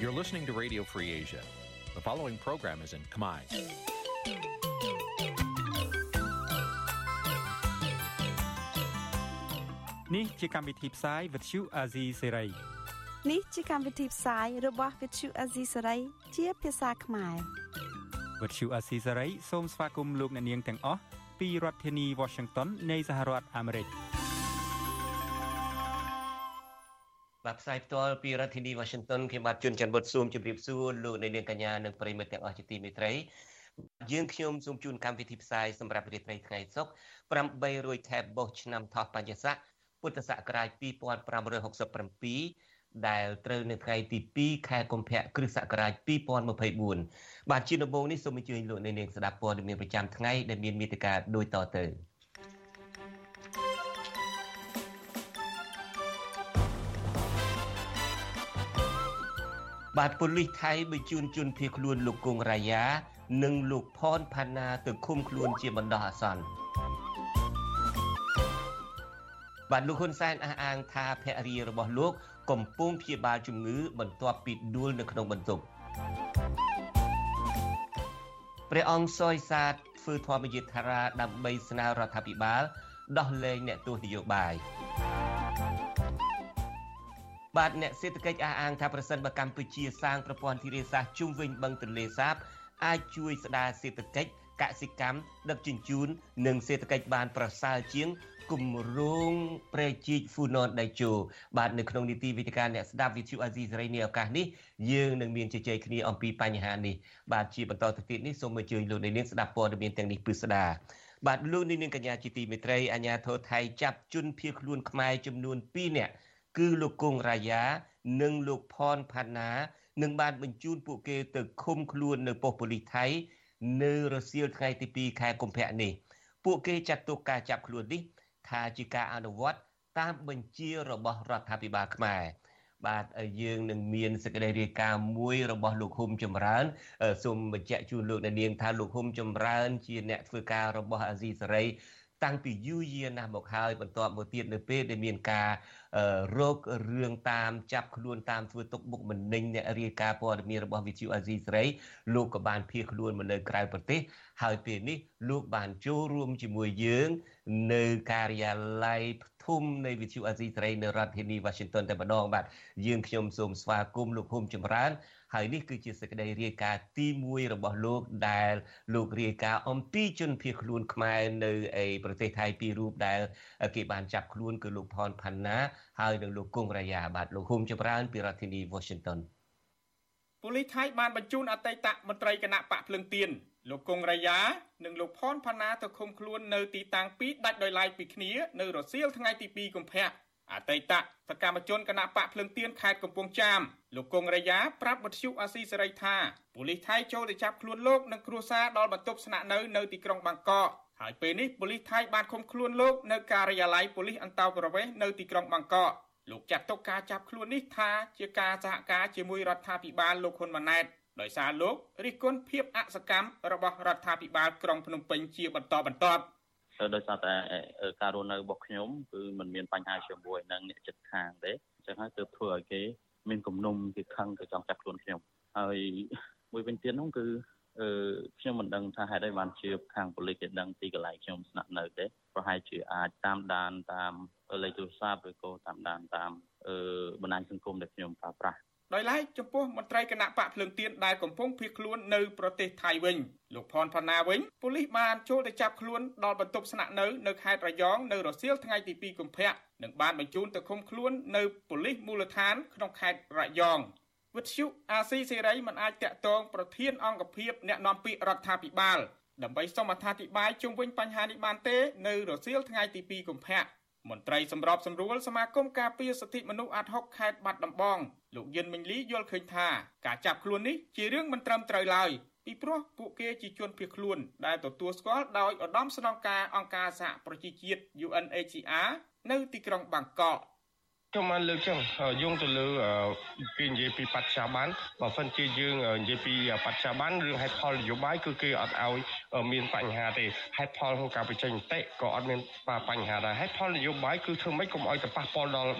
You're listening to Radio Free Asia. The following program is in Khmer. Nǐ chi càm bi tiệp xáy vệt chiu a zì sê ray នេះជាកម្មវិធីផ្សាយរបស់ Vithu Azisari ជាភាសាខ្មែរ វត្តឈូអាស៊ីសេរីសូមស្វាគមន៍លោកអ្នកនាងទាំងអស់ពីរដ្ឋធានី Washington នៃសហរដ្ឋអាមេរិក បាទផ្សាយផ្ទាល់ពីរដ្ឋធានី Washington ខ្ញុំបាទជួនច័ន្ទវុតស៊ូមជម្រាបសួរលោកអ្នកនាងកញ្ញានិងប្រិយមិត្តទាំងអស់ជាទីមេត្រីយើងខ្ញុំសូមជូនកម្មវិធីផ្សាយសម្រាប់រាត្រីថ្ងៃសុក្រ800ថែបបោះឆ្នាំថោះបញ្ញស័កពុទ្ធសករាជ2567ដែលត្រូវនៅថ្ងៃទី2ខែកុម្ភៈគ្រិស្តសករាជ2024បាទជាដំបូងនេះសូមអញ្ជើញលោកអ្នកនាងស្ដាប់ព័ត៌មានប្រចាំថ្ងៃដែលមានមេត្តាដូចតទៅ បាទប៉ូលីសថៃបញ្ជូនជនភៀសខ្លួនលោកគង់រាយា និងលោកផនផាណាទៅឃុំខ្លួនជាបណ្ដោះអាសន្នបាទលោកហ៊ុនសែនអះអាងថាភរិយារបស់លោក កំពុងព្យាបាលជំងឺបន្ទាប់ពីដួលនៅក្នុងបន្ទប់ព្រះអង្គសយសាទធ្វើធម្មយាត្រាដើម្បីស្នើរដ្ឋាភិបាលដោះលែងអ្នកទោសនយោបាយ បាទអ្នកសេដ្ឋកិច្ចអះអាងថាប្រសិនបើកម្ពុជាសាងប្រព័ន្ធធារាសាស្ត្រជុំវិញបឹងទន្លេសាបអាចជួយស្ដារសេដ្ឋកិច្ចកសិកម្មដឹកជញ្ជូននិងសេដ្ឋកិច្ចបានប្រសើរជាងគម្រោងប្រែជីកហ្វូណនដៃជោបាទនៅក្នុងនីតិវិទ្យាអ្នកស្ដាប់វិទ្យុអាស៊ីសេរីនេះឱកាសនេះយើងនឹងមានជជែកគ្នាអំពីបញ្ហានេះបាទជាបន្តទៅទៀតនេះសូមអញ្ជើញលោកនាងស្ដាប់ព័ត៌មានទាំងនេះពិស្ដាបាទលោកនាងកញ្ញាជាទីមេត្រីអាញាធរថៃចាប់ជនភៀសខ្លួនខ្មែរចំនួន2នាក់ គឺលោកគង់រាយានិងលោកផនផាណានឹងបានបញ្ជូនពួកគេទៅឃុំខ្លួននៅប៉ុស្តិ៍ប៉ូលីសថៃនៅរសៀលថ្ងៃទី2ខែកុម្ភៈនេះពួកគេចាត់ទុកការចាប់ខ្លួននេះថាជាការអនុវត្តតាមបញ្ជារបស់រដ្ឋាភិបាលខ្មែរបាទយើងនឹងមានសេចក្តីរាយការណ៍មួយរបស់លោកហ៊ុំចម្រើនសូមបញ្ជាក់ជូនលោកអ្នកនាងថាលោកហ៊ុំចម្រើន ជាអ្នកធ្វើការរបស់អាស៊ីសេរីតាំងពីយូរយារណាស់មកហើយបន្ទាប់មកទៀតនៅពេលដែលមានការ រោគរឿងតាមចាប់ខ្លួនតាមធ្វើទុកបុកម្នេញអ្នករាយការណ៍ព័ត៌មានរបស់វិទ្យុអាស៊ីសេរីលោកក៏បានភៀសខ្លួនមកនៅក្រៅប្រទេស ហើយពេលនេះលោកបានចូលរួមជាមួយយើង នៅការិយាល័យធំនៃវិទ្យុអាស៊ីសេរីនៅរដ្ឋធានី Washington តែម្ដងបាទយើងខ្ញុំសូមស្វាគមន៍លោកហ៊ុំចម្រើន ហើយនេះគឺជាសេចក្តីរាយការណ៍ទី1របស់លោកដែលលោករាយការណ៍អំពីជនភៀសខ្លួនខ្មែរនៅឯប្រទេសថៃពីររូបដែលគេបានចាប់ខ្លួនគឺលោកផនផាន់ណាហើយនិងលោកគង់រាយាបាទលោកហ៊ុំចម្រើន ពីរដ្ឋធានី Washington ប៉ូលីសថៃបានបញ្ជូនអតីតមន្ត្រីគណៈបកភ្លឹងទៀនលោកគង់រាយានិងលោកផនផាណាទៅឃុំខ្លួននៅទីតាំងពីរដាច់ដោយឡែកពីគ្នានៅរសៀលថ្ងៃទី2កុម្ភៈ អតីតសកម្មជនគណៈបកភ្លឹងទៀនខេត្តកំពង់ចាមលោកគង់រាយាប្រាប់បទសុអាស៊ីសេរីថាប៉ូលីសថៃចូលទៅចាប់ខ្លួនលោកនិងគ្រួសារដល់បន្ទប់ស្នាក់នៅនៅទីក្រុងបាងកកហើយពេលនេះប៉ូលីសថៃបានឃុំខ្លួនលោកនៅការិយាល័យប៉ូលីសអន្តោប្រវេសន៍នៅទីក្រុងបាងកកលោកចាត់ទុកការចាប់ខ្លួននេះថាជាការសហការជាមួយរដ្ឋាភិបាលលោកហ៊ុនម៉ាណែតដោយសារលោករិះគន់ភាពអសកម្មរបស់រដ្ឋាភិបាលក្រុងភ្នំពេញជាបន្តបន្ទាប់ ដោយសារតែការរស់នៅរបស់ខ្ញុំគឺมันមានបញ្ហាជាមួយនឹងអ្នកចិត្តខាងទេអញ្ចឹងហើយទើបធ្វើឲ្យគេមានគំនុំគេខឹងទៅចង់ចាប់ខ្លួនខ្ញុំហើយមួយវិញទៀតនោះគឺអឺខ្ញុំមិនដឹងថាហេតុអីបានជាខាងប៉ូលីសគេដឹងពីកន្លែងខ្ញុំស្នាក់នៅទេប្រហែលជាអាចតាមដានតាមលេខទូរស័ព្ទឬក៏តាមដានតាមអឺបណ្ដាញសង្គមដែលខ្ញុំប្រើប្រាស់ ដោយឡែកចំពោះមន្ត្រីគណៈបកភ្លើងទៀនដែលកំពុងភៀសខ្លួននៅប្រទេសថៃវិញលោកផនផាណាវិញប៉ូលីសបានចូលទៅចាប់ខ្លួនដល់បន្ទប់ស្នាក់នៅនៅខេត្តរយងនៅរសៀលថ្ងៃទី2កុម្ភៈនិងបានបញ្ជូនទៅឃុំខ្លួននៅប៉ូលីសមូលដ្ឋានក្នុងខេត្តរយងវិទ្យុអាស៊ីសេរីមិនអាចតាក់ទងប្រធានអង្គភិបអ្នកនាំពាក្យរដ្ឋាភិបាលដើម្បីសូមអត្ថាធិប្បាយជុំវិញបញ្ហានេះបានទេនៅរសៀលថ្ងៃទី2កុម្ភៈមន្ត្រីសម្របសម្រួលសមាគមការពារសិទ្ធិមនុស្សអាត់ហុកខេត្តបាត់ដំបង លោកយិនមិញលីយល់ឃើញថាការចាប់ខ្លួននេះជារឿងមិនត្រឹមត្រូវឡើយពីព្រោះពួកគេជាជនភៀសខ្លួនដែលទទួលស្គាល់ដោយឧត្តមស្នងការអង្គការសហប្រជាជាតិ UNHCR នៅទីក្រុងបាងកក ខ្ញុំបានលើកចឹងយោងទៅលើគេនិយាយពីបច្ចាបានបើមិនជាយើងនិយាយពីបច្ចាបានរឿងហេតុផលនយោបាយគឺគេអត់ឲ្យមានបញ្ហាទេហេតុផលក្នុងការបញ្ចេញមតិក៏អត់មានបញ្ហាដែរហេតុផលនយោបាយគឺធ្វើម៉េចកុំឲ្យទៅប៉ះពាល់ដល់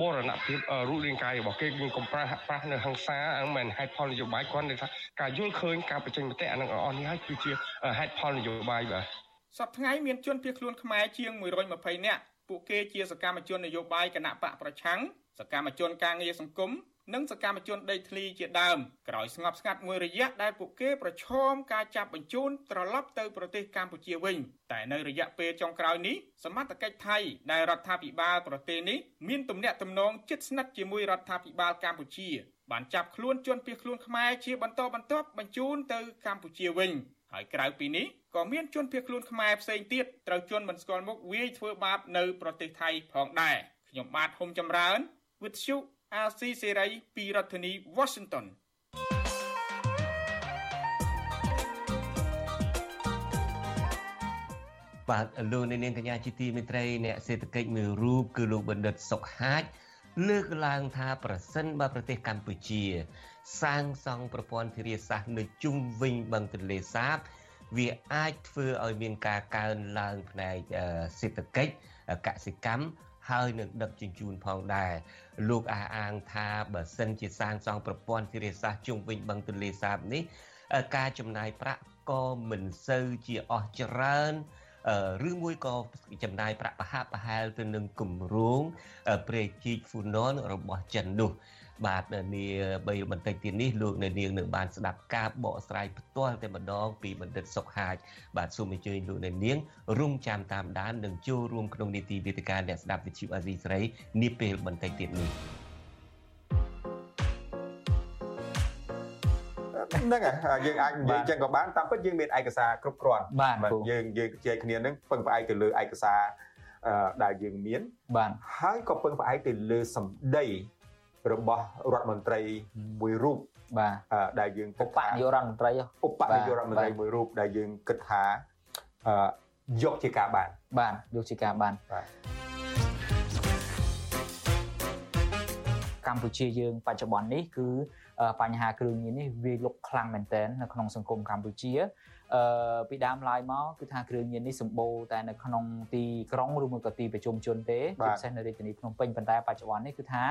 បរណភាពរូបរាងកាយរបស់គេយើងកុំប្រាស់ប្រាស់នៅហ ংস ាហ្នឹងមិនហេតុផលនយោបាយគាត់និយាយថាការយល់ឃើញការបញ្ចេញមតិអានឹងអស់នេះហើយគឺជាហេតុផលនយោបាយបាទសប្តាហ៍ថ្ងៃមានជនភៀសខ្លួនខ្មែរជាង120នាក់ ពួកគេជាសកម្មជននយោបាយគណៈបកប្រឆាំងសកម្មជនការងារសង្គមនិងសកម្មជនដីធ្លីជាដើមក្រោយស្ងប់ស្ងាត់មួយរយៈដែលពួកគេប្រឈមការចាប់បញ្ជូនត្រឡប់ទៅប្រទេសកម្ពុជាវិញតែនៅរយៈពេលចុងក្រោយនេះសមត្ថកិច្ចថៃដែលរដ្ឋាភិបាលប្រទេសនេះមានទំនាក់ទំនងជិតស្និទ្ធជាមួយរដ្ឋាភិបាលកម្ពុជាបានចាប់ខ្លួនជនភៀសខ្លួនខ្មែរជាបន្តបន្ទាប់បញ្ជូនទៅកម្ពុជាវិញហើយក្រៅពីនេះ ក៏មានជនភៀសខ្លួនខ្មែរផ្សេងទៀតត្រូវជន់មិនស្គាល់មុខវាយធ្វើបាបនៅប្រទេសថៃផងដែរខ្ញុំបាទហុំចម្រើនវិទ្យុអាស៊ីសេរីពីរដ្ឋធានី Washington បាទលោកនាងកញ្ញាជាទីមេត្រីអ្នកសេដ្ឋកិច្ចមួយរូបគឺលោកបណ្ឌិតសុកហាជលើកឡើងថាប្រសិនបើប្រទេសកម្ពុជា សាងសង់ប្រព័ន្ធធារាសាស្ត្រនៅជុំវិញបឹងទន្លេសាប វាអាចធ្វើឲ្យមានការកើនឡើងផ្នែកសេដ្ឋកិច្ចកសិកម្មហើយនឹងដឹកជញ្ជូនផងដែរលោកអះអាងថាបើសិនជាសាងសង់ប្រព័ន្ធធារាសាស្ត្រជុំវិញបឹងទន្លេសាបនេះការចំណាយប្រាក់ក៏មិនសូវជាអស់ច្រើនឬមួយក៏ចំណាយប្រាក់ប្រហាក់ប្រហែលទៅនឹងគម្រោងព្រែកជីកហ្វូណនរបស់ចិននោះ បាទនាបីបន្តិចទៀតនេះលោកនៅនាងនឹងបានស្ដាប់ការបកស្រាយផ្ទាល់តែម្ដងពីបណ្ឌិតសុកហាជបាទសូមអញ្ជើញលោកនៅនាងរងចាំតាមដាននិងចូលរួមក្នុងនីតិវិទ្យាអ្នកស្ដាប់វិទ្យុអាស៊ីសេរីនាពេលបន្តិចទៀតនេះហ្នឹងហើយយើងអាចនិយាយចឹងក៏បានតាមពិតយើងមានឯកសារគ្រប់គ្រាន់បាទយើងយើងជែកគ្នានឹងពឹងផ្អែកទៅលើឯកសារដែលយើងមានបាទហើយក៏ពឹងផ្អែកទៅលើសម្ដី របស់រដ្ឋមន្ត្រីមួយរូបបាទដែលយើងគិតថាឧបនាយករដ្ឋមន្ត្រីឧបនាយករដ្ឋមន្ត្រីមួយរូបដែលយើងគិតថាយកជាការបានបាទយកជាការបានបាទកម្ពុជាយើងបច្ចុប្បន្ននេះគឺបញ្ហាគ្រឿងញៀននេះវាលុកខ្លាំងមែនទែននៅក្នុងសង្គមកម្ពុជា អឺពីដើមឡើយមកគឺថាគ្រឿងញៀននេះសម្បូរតែនៅក្នុងទីក្រុងឬមួយក៏ទីប្រជុំជនទេជាពិសេសនៅរាជធានីភ្នំពេញប៉ុន្តែបច្ចុប្បន្ននេះគឺថា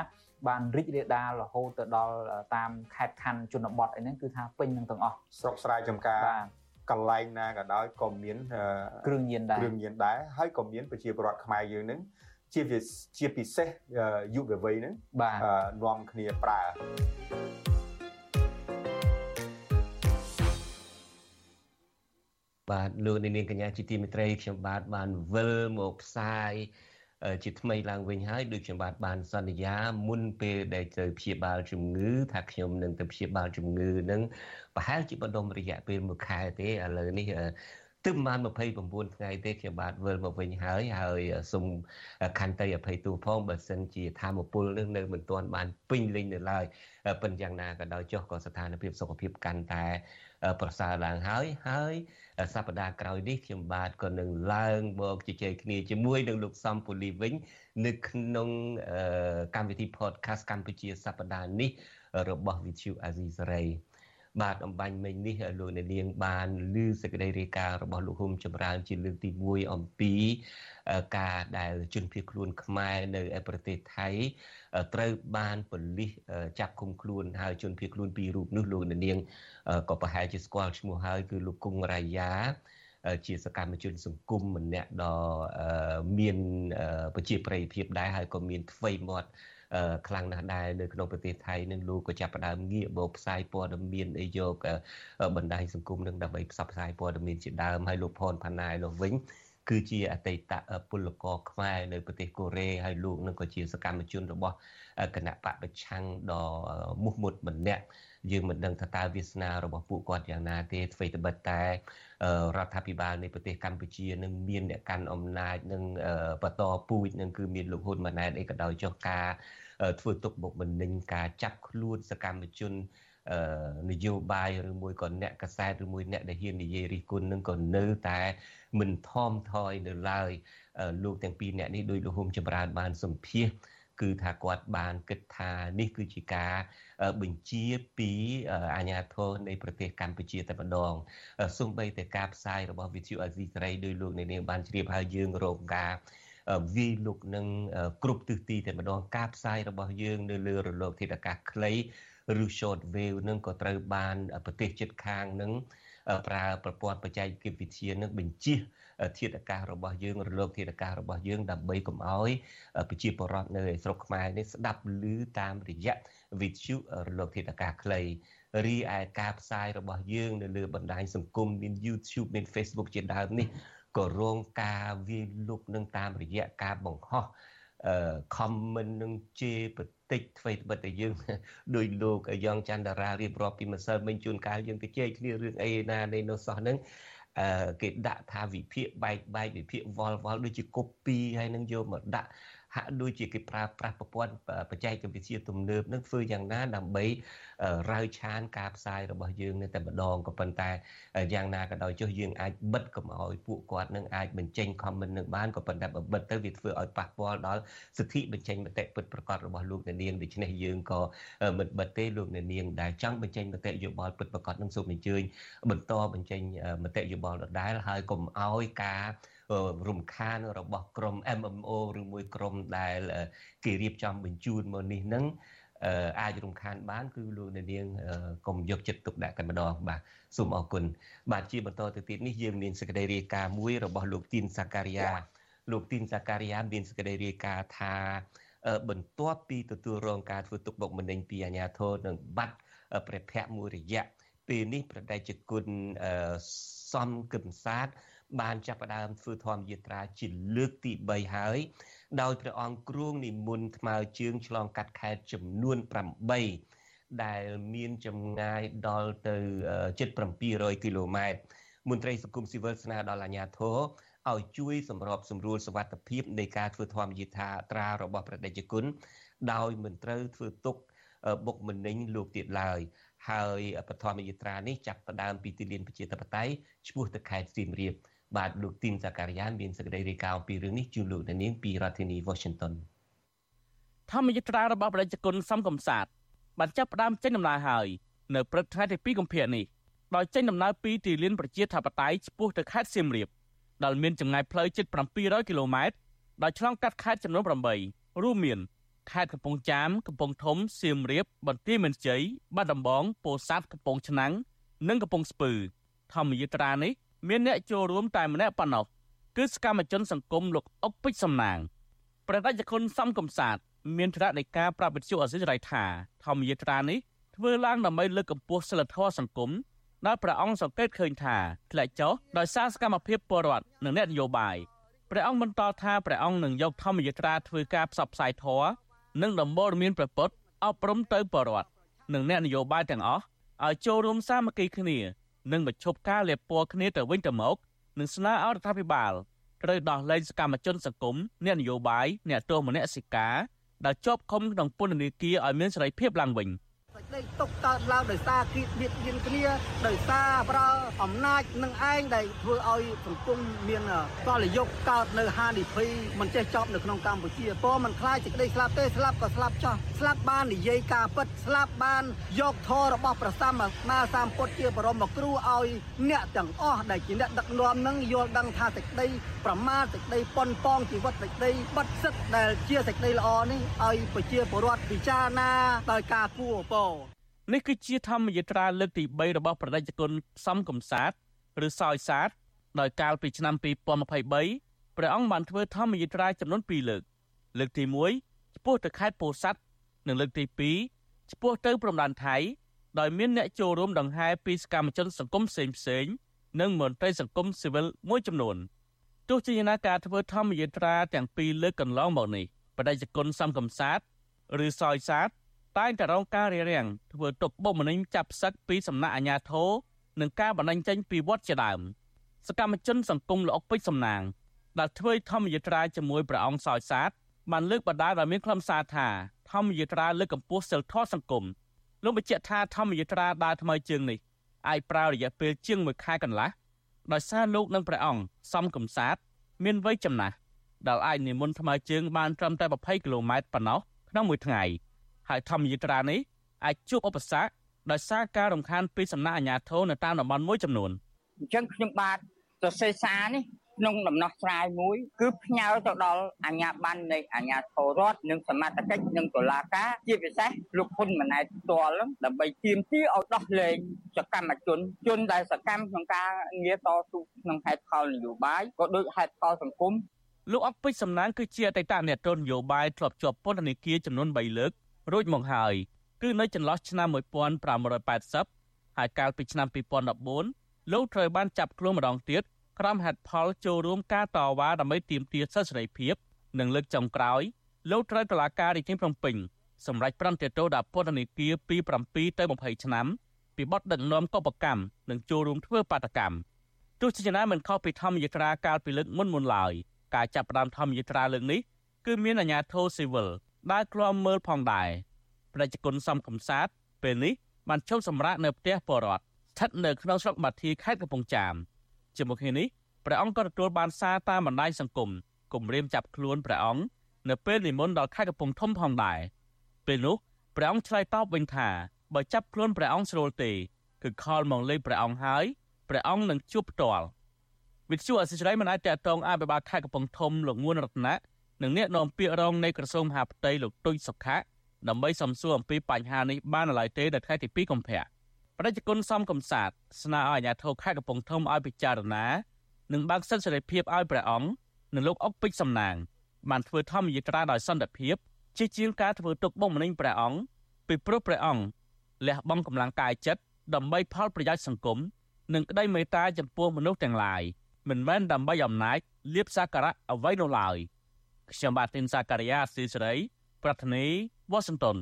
បានរីករាលដាលរហូតទៅដល់តាមខេត្តខណ្ឌជនបទអីហ្នឹងគឺថាពេញនឹងទាំងអស់ស្រុកស្រែចំការកន្លែងណាក៏ដោយក៏មានគ្រឿងញៀនដែរគ្រឿងញៀនដែរហើយក៏មានប្រជាពលរដ្ឋខ្មែរយើងហ្នឹងជាជាពិសេសយុវវ័យហ្នឹងបាទនាំគ្នាប្រើ បាទលោកនាងកញ្ញាជាទីមេត្រីខ្ញុំបាទបានវិលមកផ្សាយជាថ្មីឡើងវិញហើយដូចខ្ញុំបាទបានសន្យាមុនពេលដែលទៅព្យាបាលជំងឺថាខ្ញុំនឹងទៅព្យាបាលជំងឺនឹងប្រហែលជាបណ្ដុំរយៈពេល1ខែទេឥឡូវនេះទើបបាន29ថ្ងៃទេខ្ញុំបាទវិលមកវិញហើយហើយសូមខន្តីអភ័យទោសផងបើសិនជាធម្មពលនឹងនៅមិនទាន់បានពេញលេញនៅឡើយប៉ុន្តែយ៉ាងណាក៏ដោយចុះក៏ស្ថានភាពសុខភាពកាន់តែ ប្រសើរឡើងហើយហើយសប្តាហ៍ក្រោយនេះខ្ញុំបាទក៏នឹងឡើងមកជជែកគ្នាជាមួយនឹងលោកសំពូលីវិញ នៅក្នុងកម្មវិធី podcast កម្ពុជាសប្តាហ៍នេះរបស់ Vithu Azisari បាទអំបញ្ញមិញនេះលោកអ្នកនាងបានឮសេចក្តីរាយការណ៍របស់លោកហ៊ុំចម្រើនជាលើកទី1អំពីការដែលជនភៀសខ្លួនខ្មែរនៅប្រទេសថៃត្រូវបានប៉ូលីសចាប់ឃុំខ្លួនហើយជនភៀសខ្លួនពីររូបនោះលោកនាងក៏ប្រហែលជាស្គាល់ឈ្មោះហើយគឺលោកគង់រាយាជាសកម្មជនសង្គមម្នាក់ដ៏មានប្រជាប្រិយភាពដែរហើយក៏មានថ្មីមាត់ ខ្លាំងណាស់ដែរនៅក្នុងប្រទេសថៃនឹងលោកក៏ចាប់ផ្ដើមងាកមកផ្សាយព័ត៌មានអីយកបណ្ដាញសង្គមនឹងដើម្បីផ្សព្វផ្សាយព័ត៌មានជាដើមហើយលោកផនផាណាយនោះវិញគឺជាអតីតពលករខ្មែរនៅប្រទេសកូរ៉េហើយលោកនឹងក៏ជាសកម្មជនរបស់គណៈបកប្រឆាំងដ៏មោះមុតម្នាក់យើងមិនដឹងថាតើវាសនារបស់ពួកគាត់យ៉ាងណាទេអ្វីត្បិតតែរដ្ឋាភិបាលនៃប្រទេសកម្ពុជានឹងមានអ្នកកាន់អំណាចនឹងបន្តពូជនឹងគឺមានលោកហ៊ុនម៉ាណែតអីក៏ដោយចុះការ ធ្វើទុកបុកម្នេញការចាប់ខ្លួនសកម្មជននយោបាយឬមួយក៏អ្នកកសែតឬមួយអ្នកដែលហ៊ាននិយាយរិះគន់នឹងក៏នៅតែមិនថមថយនៅឡើយលោកទាំងពីរអ្នកនេះដោយលោកហ៊ុំចម្រើនបានសម្ភាសគឺថាគាត់បានគិតថានេះគឺជាការបញ្ជាពីអាជ្ញាធរនៃប្រទេសកម្ពុជាតែម្ដងសូម្បីតែការផ្សាយរបស់ Vithu Azizi ដោយលោកនាងបានជ្រាបហើយយើងរងការ វាយលុកនឹងគ្រប់ទិសទីតែម្ដងការផ្សាយរបស់យើងនៅលើរលកធាតុអាកាសខ្លីឬ short wave នឹងក៏ត្រូវបានប្រទេសជិតខាងនឹងប្រើប្រព័ន្ធបច្ចេកវិទ្យានឹងបញ្ជាធាតុអាកាសរបស់យើងរលកធាតុអាកាសរបស់យើងដើម្បីកុំឲ្យប្រជាពលរដ្ឋនៅស្រុកខ្មែរនេះស្ដាប់ឮតាមរយៈវិទ្យុរលកធាតុអាកាសខ្លីរីឯការផ្សាយរបស់យើងនៅលើបណ្ដាញសង្គមមាន YouTube មាន Facebook ជាដើមនេះ ក៏រងការវាយលុកនឹងតាមរយៈការបង្ហោះអឺ comment នឹងជេរបន្តិចអ្វីត្បិតតែយើងដោយលោកយ៉ងច័ន្ទរារៀបរាប់ពីម្សិលមិញជួនកាលយើងទៅជែកគ្នារឿងអីណានៃនោះសោះហ្នឹងអឺគេដាក់ថាវិភាគបែកបែកវិភាគវល់វល់ដូចជា copy ហើយនឹងយកមកដាក់ ហាក់ដូចជាគេប្រើប្រាស់ប្រព័ន្ធបច្ចេកវិទ្យាទំនើបនឹងធ្វើយ៉ាងណាដើម្បីរាវឆានការផ្សាយរបស់យើងនៅតែម្ដងក៏ប៉ុន្តែយ៉ាងណាក៏ដោយចុះយើងអាចបិទកុំឲ្យពួកគាត់នឹងអាចបញ្ចេញ comment នឹងបានក៏ប៉ុន្តែបើបិទទៅវាធ្វើឲ្យប៉ះពាល់ដល់សិទ្ធិបញ្ចេញមតិពិតប្រាកដរបស់លោកអ្នកនាងដូច្នេះយើងក៏មិនបិទទេលោកអ្នកនាងដែលចង់បញ្ចេញមតិយោបល់ពិតប្រាកដនឹងសូមអញ្ជើញបន្តបញ្ចេញមតិយោបល់ដដែលហើយកុំឲ្យការរំខានរបស់ក្រុម MMO ឬមួយក្រុមដែលគេរៀបចំបញ្ជូនមកនេះនឹងអាចរំខានបាន គឺលោកអ្នកនាងកុំយកចិត្តទុកដាក់តែម្ដងបាទសូមអរគុណបាទជាបន្តទៅទៀតនេះយើងមានសេចក្តីរាយការណ៍មួយរបស់លោកទីនសាការីយ៉ាលោកទីនសាការីយ៉ាមានសេចក្តីរាយការណ៍ថាបន្ទាប់ពីទទួលរងការធ្វើទុកបុកម្នេញពីអាជ្ញាធរនិងបាត់ព្រះភ័ក្រមួយរយៈពេលនេះប្រដេជគុណសំគឹមសាទបានចាប់ផ្ដើមធ្វើធម្មយាត្រាជាលើកទី3ហើយ ដោយព្រះអង្គគ្រួងនិមន្តថ្មើរជើងឆ្លងកាត់ខេត្តចំនួន8ដែលមានចម្ងាយដល់ទៅជិត700គីឡូម៉ែត្រមន្ត្រីសង្គមស៊ីវិលស្នើដល់អាជ្ញាធរឲ្យជួយសម្របសម្រួលសវត្ថភាពនៃការធ្វើធម្មយាត្រារបស់ព្រះតេជគុណដោយមិនត្រូវធ្វើទុកបុកម្នេញលោកទៀតឡើយហើយបឋមយាត្រានេះចាប់ផ្ដើមពីទីលានប្រជាធិបតេយ្យឆ្ពោះទៅខេត្តសៀមរាប បាទលោកទីនសាការីយ៉ានមានសេចក្តីរាយការណ៍អំពីរឿងនេះជូនលោកនាងពីរដ្ឋធានី Washington ធម្មយត្រារបស់ប្រជាជនសំកំសាទបានចាប់ផ្ដើមចេញដំណើរហើយនៅព្រឹកថ្ងៃទី2កុម្ភៈនេះដោយចេញដំណើរពីទីលានប្រជាធិបតេយ្យឆ្ពោះទៅខេត្តសៀមរាបដែលមានចម្ងាយផ្លូវជិត700គីឡូម៉ែត្រដោយឆ្លងកាត់ខេត្តចំនួន8រួមមានខេត្តកំពង់ចាមកំពង់ធំសៀមរាបបន្ទាយមានជ័យបាត់ដំបងពោធិ៍សាត់កំពង់ឆ្នាំងនិងកំពង់ស្ពឺធម្មយត្រានេះ មានអ្នកចូលរួមតែម្នាក់ប៉ុណ្ណោះគឺសកម្មជនសង្គមលោកអុកពេជ្រសំណាងប្រតិជនគុណសំកំសាទមានថ្នាក់នៃការប្រាប់វិទ្យុអសិរ័យថាធម្មយាត្រានេះធ្វើឡើងដើម្បីលើកកម្ពស់សិលធម៌សង្គមដែលព្រះអង្គសង្កេតឃើញថាធ្លាក់ចុះដោយសារសកម្មភាពពលរដ្ឋនិងអ្នកនយោបាយព្រះអង្គបន្តថាព្រះអង្គនឹងយកធម្មយាត្រាធ្វើការផ្សព្វផ្សាយធម៌និងដំបូន្មានប្រពុតអប់រំទៅពលរដ្ឋនិងអ្នកនយោបាយទាំងអស់ឲ្យចូលរួមសាមគ្គីគ្នា និងបញ្ឈប់ការលាបពណ៌គ្នាទៅវិញទៅមកនិងស្នើឲ្យរដ្ឋាភិបាលត្រូវដោះលែងសកម្មជនសង្គមអ្នកនយោបាយអ្នកទោសមនសិការដែលជាប់ឃុំក្នុងពន្ធនាគារឲ្យមានសេរីភាពឡើងវិញ។ សេចក្តីទុកកើតឡើងដោយសារគៀតបៀតបៀនគ្នាដោយសារប្រើអំណាចនឹងឯងដែលធ្វើឲ្យសង្គមមានកលយុគកើតនៅហានិភ័យមិនចេះចប់នៅក្នុងកម្ពុជាព្រោះมันខ្លាចសេចក្តីស្លាប់ទេស្លាប់ក៏ស្លាប់ចោះស្លាប់បាននិយាយការពិតស្លាប់បានយកធម៌របស់ព្រះសម្មាសម្ពុទ្ធជាបរមគ្រូឲ្យអ្នកទាំងអស់ដែលជាអ្នកដឹកនាំនឹងយល់ដឹងថាសេចក្តីប្រមាថសេចក្តីប៉ុនប៉ងជីវិតសេចក្តីបិទសិទ្ធដែលជាសេចក្តីល្អនេះឲ្យប្រជាពលរដ្ឋពិចារណាដោយការគួរពរ នេះគឺជាធម្មយាត្រាលើកទី3របស់ប្រតិជនគុណសំកំសាទឬសោយសាទដោយកាលពីឆ្នាំ2023ព្រះអង្គបានធ្វើធម្មយាត្រាចំនួន2លើក លើកទី1ឆ្ពោះទៅខេត្តពោធិ៍សាត់និងលើកទី2ឆ្ពោះទៅព្រំដែនថៃដោយមានអ្នកចូលរួមដង្ហែពីសកម្មជនសង្គមផ្សេងផ្សេងនិងមន្ត្រីសង្គមស៊ីវិលមួយចំនួនទោះជាយ៉ាងណាការធ្វើធម្មយាត្រាទាំងពីរលើកកន្លងមកនេះបដិជគុណសំកំសាទឬសោយសាទ តែងតែរងការរារាំងធ្វើទុកបុកម្នេញចាប់ផ្សឹកពីសំណាក់អាជ្ញាធរនិងការបណ្តេញចេញពីវត្តជាដើមសកម្មជនសង្គមលោកពេជ្រសំណាងដែលធ្វើធម្មយាត្រាជាមួយព្រះអង្គសោយសាទបានលើកបដាដោយមានខ្លឹមសារថាធម្មយាត្រាលើកកម្ពស់សិលធម៌សង្គមលោកបញ្ជាក់ថាធម្មយាត្រាដើរថ្មីជើងនេះអាចប្រើរយៈពេលជាង1ខែកន្លះដោយសារលោកនិងព្រះអង្គសំកំសាទមានវ័យចំណាស់ដែលអាចនិមន្តថ្មើរជើងបានត្រឹមតែ20គីឡូម៉ែត្រប៉ុណ្ណោះក្នុងមួយថ្ងៃ ហើយធម្មយាត្រានេះអាចជួបឧបសគ្គដោយសារការរំខានពីសំណាក់អាជ្ញាធរនៅតាមតំបន់មួយចំនួនអញ្ចឹងខ្ញុំបាទសរសេរសារនេះក្នុងដំណោះស្រាយមួយគឺផ្ញើទៅដល់អាជ្ញាប័ណ្ណនៃអាជ្ញាធររដ្ឋនិងសមត្ថកិច្ចនិងតុលាការជាពិសេសលោកហ៊ុនម៉ាណែតផ្ទាល់ដើម្បីទាមទារឲ្យដោះលែងសកម្មជនជនដែលសកម្មក្នុងការងារតស៊ូក្នុងហេតុផលនយោបាយក៏ដូចហេតុផលសង្គមលោកអុកពេជ្រសំណាងគឺជាអតីតអ្នកទស្សនយោបាយធ្លាប់ជាប់ពន្ធនាគារចំនួន3លើក រួចមកហើយ គឺនៅចន្លោះឆ្នាំ1580ហើយកាលពីឆ្នាំ2014លោកត្រូវបានចាប់ខ្លួនម្ដងទៀតក្រោមហេតុផលចូលរួមការតវ៉ាដើម្បីទាមទារសិទ្ធិសេរីភាព និងលើកចុងក្រោយលោកត្រូវតុលាការរាជធានីភ្នំពេញសម្រេចប្រន្ទាទោសដាក់ពន្ធនាគារពី7ទៅ20ឆ្នាំពីបទដឹកនាំកុបកម្មនិងចូលរួមធ្វើបាតកម្មទោះជាយ៉ាងណាមិនខុសពីធម្មយាត្រាកាលពីលើកមុនមុនឡើយការចាប់ផ្ដើមធម្មយាត្រាលើកនេះគឺមានអាជ្ញាធរស៊ីវិល ដែលឃ្លាំមើលផងដែរប្រជាជនសំកំសាទពេលនេះបានចូលសម្រាកនៅផ្ទះបរដ្ឋស្ថិតនៅក្នុងស្រុកបាធីខេត្តកំពង់ចាមជាមួយគ្នានេះព្រះអង្គក៏ទទួលបានសារតាមបណ្ដាញសង្គមគម្រាមចាប់ខ្លួនព្រះអង្គនៅពេលនិមន្តដល់ខេត្តកំពង់ធំផងដែរពេលនោះព្រះអង្គឆ្លើយតបវិញថាបើចាប់ខ្លួនព្រះអង្គស្រួលទេគឺខលមកលេងព្រះអង្គហើយព្រះអង្គនឹងជួបផ្ទាល់វិទ្យុអសិរ័យមិនអាចតតងអភិបាលខេត្តកំពង់ធំលោកងួនរតនៈ និងអ្នកនាំពាក្យរងនៃក្រសួងមហាផ្ទៃលោកទុយសុខៈដើម្បីសំសួរអំពីបញ្ហានេះបាននៅឡើយទេនៅថ្ងៃទី2កុម្ភៈប្រជាជនសំកំសាទស្នើឲ្យអាជ្ញាធរខេត្តកំពង់ធំឲ្យពិចារណានិងបើកសិទ្ធិសេរីភាពឲ្យព្រះអង្គនិងលោកអុកពេជ្រសំណាងបានធ្វើធម្មយាត្រាដោយសន្តិភាពជាជាងការធ្វើទុកបុកម្នេញព្រះអង្គពីព្រោះព្រះអង្គលះបង់កម្លាំងកាយចិត្តដើម្បីផលប្រយោជន៍សង្គមនិងក្តីមេត្តាចំពោះមនុស្សទាំងឡាយមិនមែនដើម្បីអំណាចលៀបសក្ការៈអ្វីនោះឡើយ ខ្ញុំបាទទីនសាការីយ៉ាស៊ីសេរីប្រធានីវ៉ាស៊ីនតោន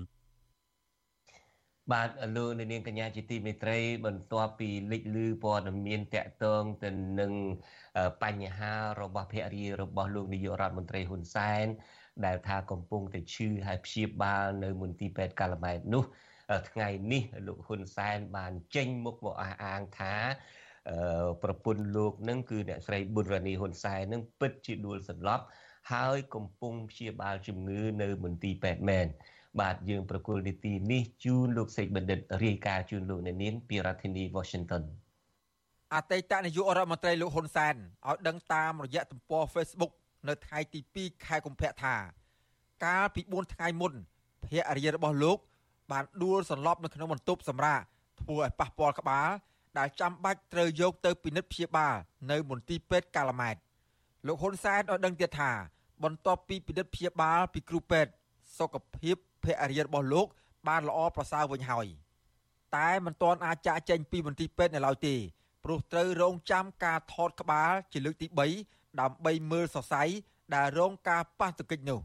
បាទលោកនាងកញ្ញាជាទីមេត្រី បន្ទាប់ពីលេចលឺព័ត៌មានតាក់ទងទៅនឹងបញ្ហារបស់ភរិយារបស់លោកនាយករដ្ឋមន្ត្រីហ៊ុនសែនដែលថាកំពុងតែឈឺហើយព្យាបាលនៅមន្ទីរពេទ្យកាល់ម៉ែតនោះ ថ្ងៃនេះលោកហ៊ុនសែនបានចេញមុខមកអះអាងថាប្រពន្ធលោកនឹងគឺអ្នកស្រីប៊ុនរ៉ានីហ៊ុនសែននឹងពិតជាដួលសន្លប់ ហើយកំពុងព្យាបាលជំងឺនៅមន្ទីរពេទ្យមែនបាទយើងប្រកុលនីតិនេះជូនលោកសេកបណ្ឌិតរាយការណ៍ជូនលោកអ្នកនាងពីរដ្ឋធានី Washington អតីតនាយករដ្ឋមន្ត្រីលោកហ៊ុនសែនឲ្យដឹងតាមរយៈទំព័រ Facebook នៅថ្ងៃទី2ខែកុម្ភៈថាកាលពី4ថ្ងៃមុនភរិយារបស់លោក បានដួលសន្លប់នៅក្នុងបន្ទប់សម្រាកធ្វើឲ្យប៉ះពាល់ក្បាលដែលចាំបាច់ត្រូវយកទៅពិនិត្យព្យាបាលនៅមន្ទីរពេទ្យកាឡាម៉ែតលោកហ៊ុនសែនឲ្យដឹងទៀតថា បន្ទាប់ពីពិនិត្យព្យាបាលពីគ្រូពេទ្យសុខភាពភរិយារបស់លោក បានល្អប្រសើរវិញហើយតែមិនទាន់អាចចាក់ចេញពីមន្ទីរពេទ្យនៅឡើយទេព្រោះត្រូវរងចាំការថតក្បាលជាលើកទី3ដើម្បីមើលសរសៃដែលរងការប៉ះទង្គិចនោះ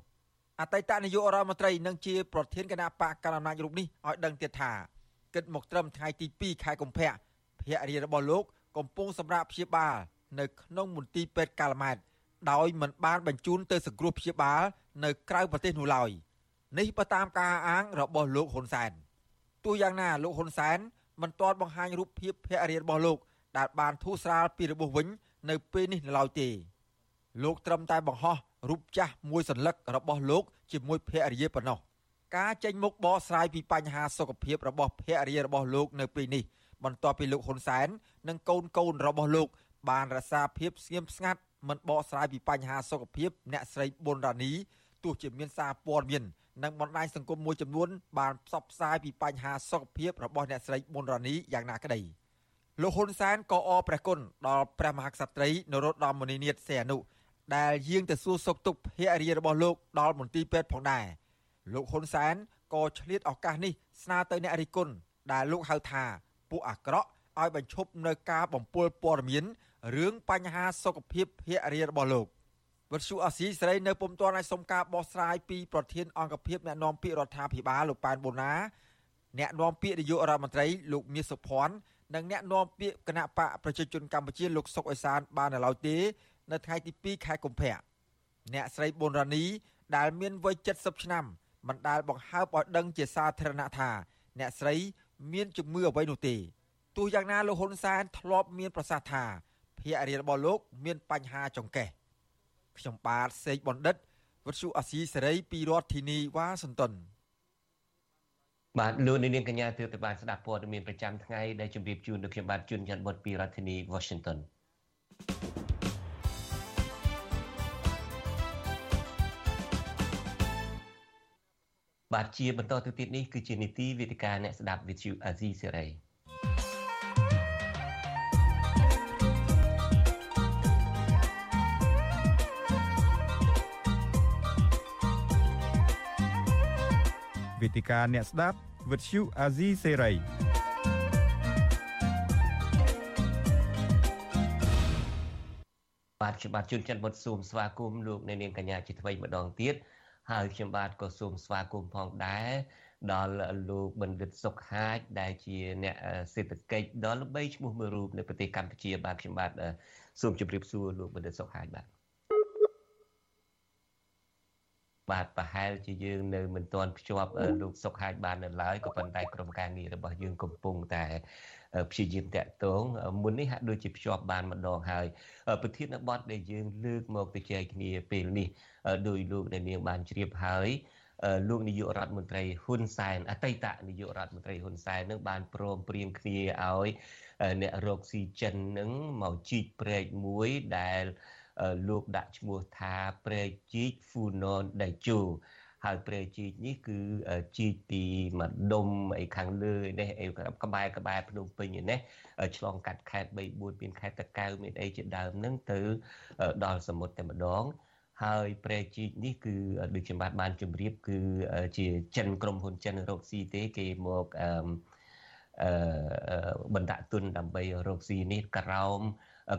អតីតនាយករដ្ឋមន្ត្រីនិងជាប្រធានគណៈបកកណ្ដាលអំណាចរូបនេះឲ្យដឹងទៀតថាគិតមកត្រឹមថ្ងៃទី2ខែកុម្ភៈភរិយារបស់លោក កំពុងសម្រាប់ព្យាបាលនៅក្នុងមន្ទីរពេទ្យកាល់ម៉ែត ដោយមិនបានបញ្ជូនទៅសង្គ្រោះព្យាបាល នៅក្រៅប្រទេសនោះឡើយនេះបើតាមការអាងរបស់លោកហ៊ុនសែនទោះយ៉ាងណាលោកហ៊ុនសែនមិនទាន់បង្ហាញរូបភាពភរិយារបស់លោក ដែលបានធូរស្រាលពីរបួសវិញ នៅពេលនេះនៅឡើយទេ លោកត្រឹមតែបង្ហោះរូបចាស់មួយសន្លឹករបស់លោក ជាមួយភរិយាប៉ុណ្ណោះការចេញមុខបកស្រាយពីបញ្ហាសុខភាពរបស់ភរិយារបស់លោកនៅពេលនេះបន្ទាប់ពីលោកហ៊ុនសែននិងកូនកូនរបស់លោក បានរក្សាភាពស្ងៀមស្ងាត់ មិនបកស្រាយពីបញ្ហាសុខភាពអ្នកស្រីប៊ុនរ៉ានីទោះជាមានសារព័ត៌មាននិងបណ្ដាញសង្គមមួយចំនួនបានផ្សព្វផ្សាយពីបញ្ហាសុខភាពរបស់អ្នកស្រីប៊ុនរ៉ានីយ៉ាងណាក្តីលោកហ៊ុនសែនក៏អរព្រះគុណដល់ព្រះមហាក្សត្រីនរោត្តមមុនិនាថសីហនុដែលយាងទៅសួរសុខទុក្ខភរិយារបស់លោកដល់មន្ទីរពេទ្យផងដែរលោកហ៊ុនសែនក៏ឆ្លៀតឱកាសនេះស្នើទៅអ្នករិះគន់ដែលលោកហៅថាពួកអាក្រក់ឲ្យបញ្ឈប់នៅការបំពុលព័ត៌មាន រឿងបញ្ហាសុខភាពភរិយារបស់លោកវត្តសុអាស៊ីសេរីនៅពុំទាន់ឲ្យសុំការបោះស្រាយពីប្រធានអង្គភិបអ្នកណែនាំពាក្យរដ្ឋាភិបាលលោកប៉ែនបូណាអ្នកណែនាំពាក្យនាយករដ្ឋមន្ត្រីលោកមាសសុភ័ណ្ឌនិងអ្នកនាំពាក្យគណៈបកប្រជាជនកម្ពុជាលោកសុកអេសានបាននៅឡើយទេនៅថ្ងៃទី2ខែកុម្ភៈអ្នកស្រីប៊ុនរ៉ានីដែលមានវ័យ70ឆ្នាំមិនដែលបង្ហើបឲ្យដឹងជាសាធារណៈថា អ្នកស្រីមានជំងឺអ្វីនោះទេទោះយ៉ាងណាលោកហ៊ុនសែនធ្លាប់មានប្រសាសន៍ថា ភរិយារបស់លោក មានបញ្ហាចង្កេះខ្ញុំបាទសេកបណ្ឌិតវត្តជូអាស៊ីសេរីពីរដ្ឋធានីវ៉ាស៊ីនតោនបាទលោកនាងកញ្ញាទើបតែបានស្ដាប់ព័ត៌មានប្រចាំថ្ងៃដែលជម្រាបជូនដល់ខ្ញុំបាទជួនច័ន្ទបុតពីរដ្ឋធានី Washington បាទជាបន្តទៅទៀតនេះគឺជានីតិវេទិកាអ្នកស្ដាប់ With you Azizi Serai វេទិកាអ្នកស្ដាប់វិទ្យុអាស៊ីសេរីបាទខ្ញុំបាទជួនច័ន្ទបុតស៊ូមស្វាគមន៍លោកអ្នកនាងកញ្ញាជាថ្មីម្ដងទៀតហើយខ្ញុំបាទក៏សូមស្វាគមន៍ផងដែរដល់លោកបណ្ឌិតសុកហាជដែលជាអ្នកសេដ្ឋកិច្ចដ៏ល្បីឈ្មោះមួយរូបនៅប្រទេសកម្ពុជាបាទខ្ញុំបាទសូមជម្រាបសួរលោកបណ្ឌិតសុកហាជបាទ បាទប្រហែលជាយើងនៅមិនទាន់ភ្ជាប់លោកសុកហាជបាននៅឡើយក៏ប៉ុន្តែក្រុមការងាររបស់យើងកំពុងតែព្យាយាមតាក់ទងមុននេះហាក់ដូចជាភ្ជាប់បានម្ដងហើយប្រធានបទដែលយើងលើកមកទៅចែកគ្នាពេលនេះដោយលោកដែលនាងបានជ្រាបហើយលោកនាយករដ្ឋមន្ត្រីហ៊ុនសែនអតីតនាយករដ្ឋមន្ត្រីហ៊ុនសែននឹងបានព្រមព្រៀងគ្នាឲ្យអ្នករកស៊ីចិននឹងមកជីកព្រែកមួយដែល លោកដាក់ឈ្មោះថាព្រែកជីកហ្វូណនដៃជូហើយព្រែកជីកនេះគឺជីកពីម្ដុំអីខាងលើនេះអីក្បែរក្បែរភ្នំពេញនេះឆ្លងកាត់ខេត្ត3 4មានខេត្តតកៅមានអីជាដើមហ្នឹងទៅដល់សមុទ្រតែម្ដងហើយព្រែកជីកនេះគឺដូចខ្ញុំបាទបានជម្រាប គឺជាចិនក្រុមហ៊ុនចិនរកស៊ីទេគេមកអឺបណ្ដាក់ទុនដើម្បីរកស៊ីនេះក្រោម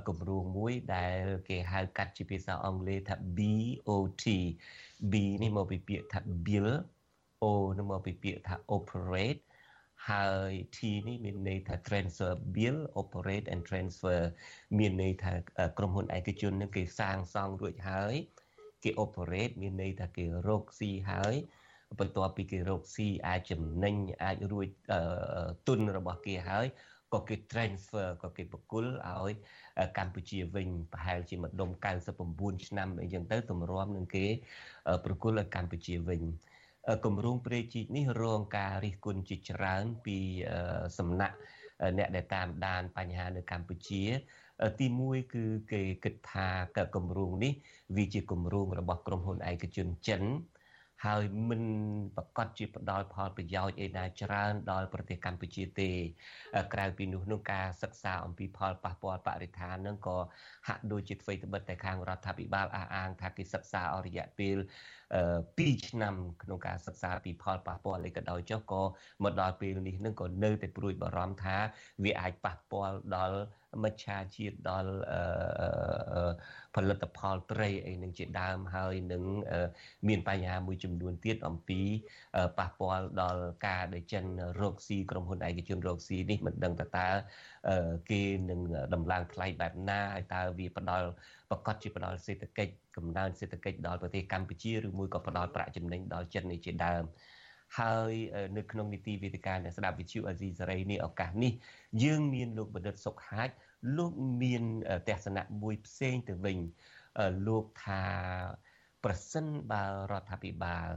គម្រោងមួយដែល គេហៅកាត់ជាភាសាអង់គ្លេសថា BOT B នេះមកពីពាក្យថា bill O នេះមកពីពាក្យថា operate ហើយ T នេះមានន័យថា transfer bill operate and transfer មានន័យថាក្រុមហ៊ុនឯកជននឹងគេសាងសង់រួចហើយ គេ operate មានន័យថាគេរកស៊ីហើយបន្ទាប់ពីគេរកស៊ីអាចចំណេញអាចរួចទុនរបស់គេហើយ ក៏គេ transfer ក៏គេបកគលឲ្យកម្ពុជាវិញប្រហែលជាម្ដុំ99ឆ្នាំអីចឹងទៅទម្រាំនឹងគេប្រគល់ឲ្យកម្ពុជាវិញគម្រោងព្រែកជីកនេះរងការរិះគន់ជាច្រើនពីសំណាក់អ្នកដែលតាមដានបញ្ហានៅកម្ពុជា ទី1គឺគេគិតថាគម្រោងនេះវាជាគម្រោងរបស់ក្រុមហ៊ុនឯកជនចិន ហើយមិនប្រកាសជាផ្ដល់ផលប្រយោជន៍ឯណាច្រើនដល់ប្រទេសកម្ពុជាទេ ក្រៅពីនោះនោះការសិក្សាអំពីផលប៉ះពាល់បរិស្ថាននឹងក៏ហាក់ដូចជាអ្វីត្បិតតែខាងរដ្ឋាភិបាលអះអាងថាគេសិក្សាអស់រយៈពេល2ឆ្នាំក្នុងការសិក្សាពីផលប៉ះពាល់អីក៏ដោយចុះក៏មកដល់ពេលនេះនឹងក៏នៅតែព្រួយបារម្ភថា វាអាចប៉ះពាល់ដល់មច្ឆាជាតិដល់ផលិតផលត្រីអីនឹងជាដើមហើយនឹងមានបញ្ហាមួយចំនួនទៀតអំពីប៉ះពាល់ដល់ការដែលចិនរកស៊ីក្រុមហ៊ុនឯកជនរកស៊ីនេះមិនដឹងតើតើគេនឹងដំឡើងថ្លៃបែបណាហើយតើវាផ្ដល់ ប្រកាសជាផ្ដល់សេដ្ឋកិច្ចកំណើនសេដ្ឋកិច្ចដល់ប្រទេសកម្ពុជាឬមួយក៏ផ្ដល់ប្រាក់ចំណេញដល់ចិននេះជាដើមហើយនៅក្នុងនីតិវេទិកាអ្នកស្ដាប់វិទ្យុអាស៊ីសេរីនេះឱកាសនេះយើងមានលោកបណ្ឌិតសុកហាជលោកមានទស្សនៈមួយផ្សេងទៅវិញលោកថាប្រសិនបើរដ្ឋាភិបាល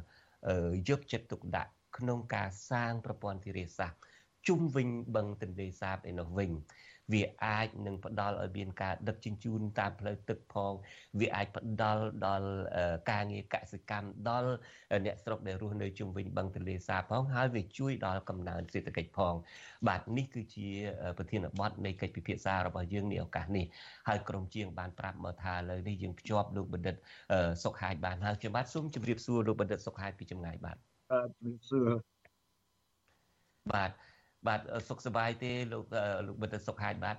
យកចិត្តទុកដាក់ក្នុងការសាងប្រព័ន្ធធារាសាស្ត្រជុំវិញបឹងទន្លេសាបឯនោះវិញ វាអាចនឹងផ្ដល់ឲ្យមានការដឹកជញ្ជូនតាមផ្លូវទឹកផង វាអាចផ្ដល់ដល់ការងារកសិកម្មដល់អ្នកស្រុកដែលរស់នៅជុំវិញបឹងទន្លេសាបផងហើយវាជួយដល់កំណើនសេដ្ឋកិច្ចផង បាទនេះគឺជាប្រធានបទនៃកិច្ចពិភាក្សារបស់យើងនាឱកាសនេះហើយក្រុមជាងបានប្រាប់មកថាឥឡូវនេះយើងភ្ជាប់លោកបណ្ឌិតសុកហាយបានហើយខ្ញុំបាទសូមជម្រាបសួរលោកបណ្ឌិតសុកហាយពីចម្ងាយបាទបាទជំរាបសួរបាទ បាទសុខសប្បាយទេលោកលោកបិទសុខហាយបាទ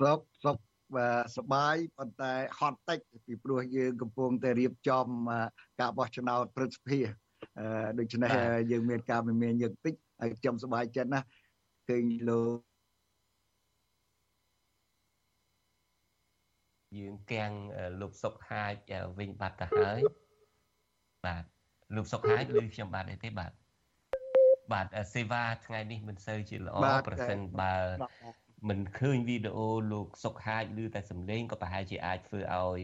សុខសុខបាទសប្បាយប៉ុន្តែហត់តិចពីព្រោះយើងកំពុងតែរៀបចំការបោះឆ្នោតព្រឹទ្ធសភាដូច្នេះយើងមានការមិនមានយើងតិចហើយខ្ញុំសប្បាយចិត្តណាស់ឃើញលោកយើងកាំងលោកសុកហាជវិញបាត់ទៅហើយបាទលោកសុកហាជឬខ្ញុំបាទអីទេបាទ បាទសេវាថ្ងៃនេះមិនសូវជាល្អប្រសិនបើមិនឃើញវីដេអូលោកសុកហាជឬតែសំឡេងក៏ប្រហែលជាអាចធ្វើឲ្យ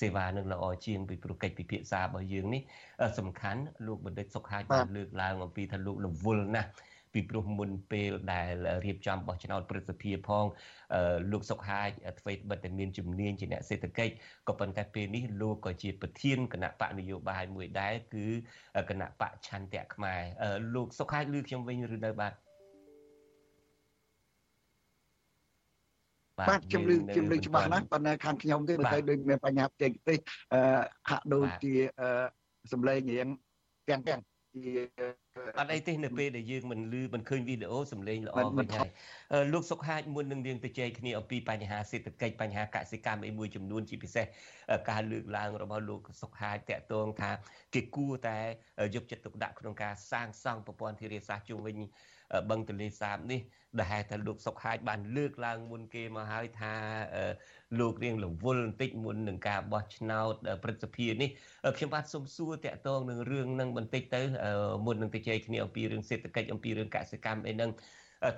សេវានឹងល្អជាងពីព្រោះកិច្ចពិភាក្សារបស់យើងនេះសំខាន់លោកបណ្ឌិតសុកហាជបានលើកឡើងអំពីថាលោករវល់ណាស់ ពីព្រោះមុនពេលដែលរៀបចំបោះឆ្នោតព្រឹទ្ធសភាផងលោកសុកហាជអ្វីបិទតែមានជំនាញជាអ្នកសេដ្ឋកិច្ចក៏ប៉ុន្តែពេលនេះលោកក៏ជាប្រធានគណៈបកនយោបាយមួយដែរគឺគណៈបកឆន្ទៈខ្មែរលោកសុកហាជឮខ្ញុំវិញឬនៅបាទបាទជំរឿជំរឿច្បាស់ណាស់ប៉ុន្តែខាងខ្ញុំទេបើទៅដូចមានបញ្ហាបច្ចេកទេសអឺហាក់ដូចជាសំឡេងរៀងទាំងទាំងជា អត់អីទេនៅពេលដែលយើងមិនលឺមិនឃើញវីដេអូសំឡេងល្អវិញហើយលោកសុកហាជមុននឹងរៀងទៅជែកគ្នាអំពីបញ្ហាសេដ្ឋកិច្ចបញ្ហាកសិកម្មអីមួយចំនួនជាពិសេសការលើកឡើងរបស់លោកសុកហាជតកតងថាគេគួរតែយកចិត្តទុកដាក់ក្នុងការសាងសង់ប្រព័ន្ធធារាសាស្ត្រជុំវិញ បឹងទន្លេសាបនេះដែលហេតុថាលោកសុកហាជបានលើកឡើងមុនគេមកហើយថាលោករៀងរវល់បន្តិចមុននឹងការបោះឆ្នោតព្រឹទ្ធសភានេះខ្ញុំបាទសូមសួរតាក់ទងនឹងរឿងនឹងបន្តិចទៅមុននឹងទៅជែកគ្នាអំពីរឿងសេដ្ឋកិច្ចអំពីរឿងកសិកម្មអីហ្នឹង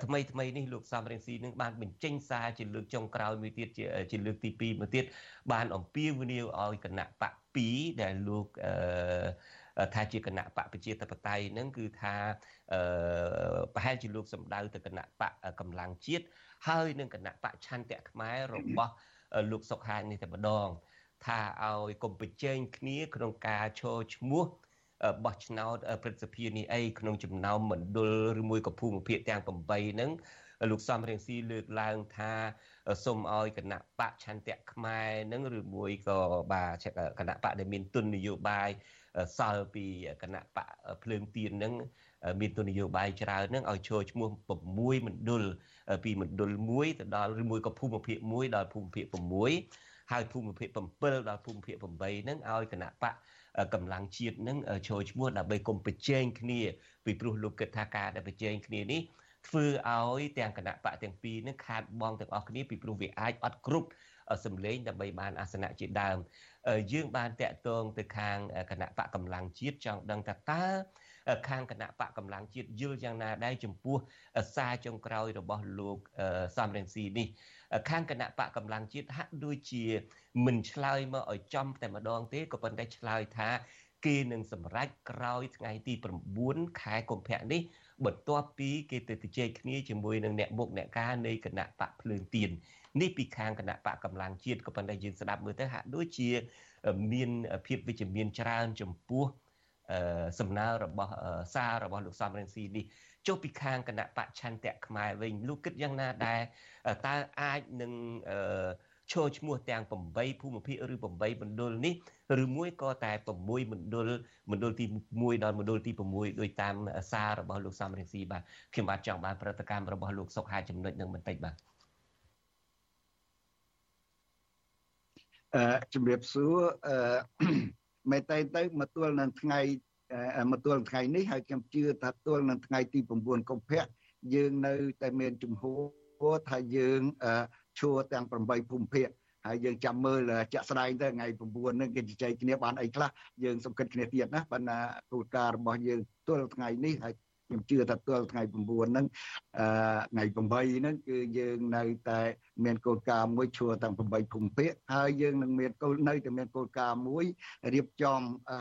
ថ្មីថ្មីនេះលោកសំរងស៊ីនឹងបានបញ្ចេញសារជាលើកចុងក្រោយមួយទៀតជាជាលើកទី2មួយទៀតបានអំពាវនាវឲ្យគណៈបក2ដែលលោកអឺ ថាជាគណៈបកប្រជាធិបតេយ្យហ្នឹងគឺថាអឺប្រហែលជាលោកសម្ដៅទៅគណៈបកកម្លាំងជាតិហើយនឹងគណៈបកឆន្ទៈខ្មែររបស់លោកសុកហាញនេះតែម្ដង ថាឲ្យកុំប្រជែងគ្នាក្នុងការឈរឈ្មោះបោះឆ្នោតព្រឹទ្ធសភានេះអីក្នុងចំណោមមណ្ឌលឬមួយក៏ភូមិភាគទាំង8ហ្នឹងលោកសំរៀងស៊ីលើកឡើងថាសូមឲ្យគណៈបកឆន្ទៈខ្មែរនឹងឬមួយក៏បាទគណៈបកដែលមានទុននយោបាយ សល់ពីគណៈបកភ្លើងទៀននឹងមានទុននយោបាយច្រើននឹងឲ្យចូលឈ្មោះ6មណ្ឌលពីមណ្ឌល1ទៅដល់ឬមួយក៏ភូមិភាគ1ដល់ភូមិភាគ6ហើយភូមិភាគ7ដល់ភូមិភាគ8ហ្នឹងឲ្យគណៈបកកម្លាំងជាតិនឹងចូលឈ្មោះដើម្បីគុំប្រជែងគ្នាពីព្រោះលោកគិតថាការដែលប្រជែងគ្នានេះធ្វើឲ្យទាំងគណៈបកទាំងពីរនឹងខាតបងទាំងអស់គ្នាពីព្រោះវាអាចអត់គ្រប់ សម្លេងដើម្បីបានអាសនៈជាដើមយើងបានតាក់ទងទៅខាងគណៈបកកម្លាំងជាតិចង់ដឹងថាតើខាងគណៈបកកម្លាំងជាតិយល់យ៉ាងណាដែរចំពោះសារចុងក្រោយរបស់លោកសំរងស៊ីនេះខាងគណៈបកកម្លាំងជាតិហាក់ដូចជាមិនឆ្លើយមកឲ្យចំតែម្ដងទេក៏ប៉ុន្តែឆ្លើយថាគេនឹងសម្រេចក្រោយថ្ងៃទី9ខែកុម្ភៈនេះបន្ទាប់ពីគេទៅជជែកគ្នាជាមួយនឹងអ្នកមុខអ្នកការនៃគណៈបកភ្លើងទៀន នេះពីខាងគណៈបកកម្លាំងជាតិក៏ប៉ុន្តែយើងស្ដាប់មើលទៅហាក់ដូចជាមានភាពវិជ្ជមានច្រើនចំពោះសំណើរបស់សាររបស់លោកសំរងស៊ីនេះចុះពីខាងគណៈបច្ឆន្ទៈខ្មែរវិញលោកគិតយ៉ាងណាដែរតើអាចនឹងឈរឈ្មោះទាំង8ភូមិភាគឬ8មណ្ឌលនេះឬមួយក៏តែ6មណ្ឌលមណ្ឌលទី1ដល់មណ្ឌលទី6ដោយតាមសាររបស់លោកសំរងស៊ីបាទខ្ញុំបាទចង់បានប្រតិកម្មរបស់លោកសុកហាចំណុចនឹងបន្តិចបាទ អឺជំរាបសួរអឺមេតៃទៅមកទល់នឹងថ្ងៃមកទល់ថ្ងៃនេះហើយខ្ញុំជឿថាទល់នឹងថ្ងៃទី9កុម្ភៈយើងនៅតែមានជំហរថាយើងឈួរទាំង8ភូមិភាគហើយយើងចាំមើលជាក់ស្ដែងទៅថ្ងៃ9ហ្នឹងគេជជែកគ្នាបានអីខ្លះយើងសង្កត់គ្នាទៀតណាប៉ុន្តែគោលការណ៍របស់យើងទល់ថ្ងៃនេះហើយ ខ្ញុំជឿថាទល់ថ្ងៃ9ហ្នឹងអឺថ្ងៃ8ហ្នឹងគឺយើងនៅតែមានគោលការណ៍មួយឈួរទាំង8ភូមិភាគហើយយើងនឹងមានគោលនៅតែមានគោលការណ៍មួយរៀបចំអឺ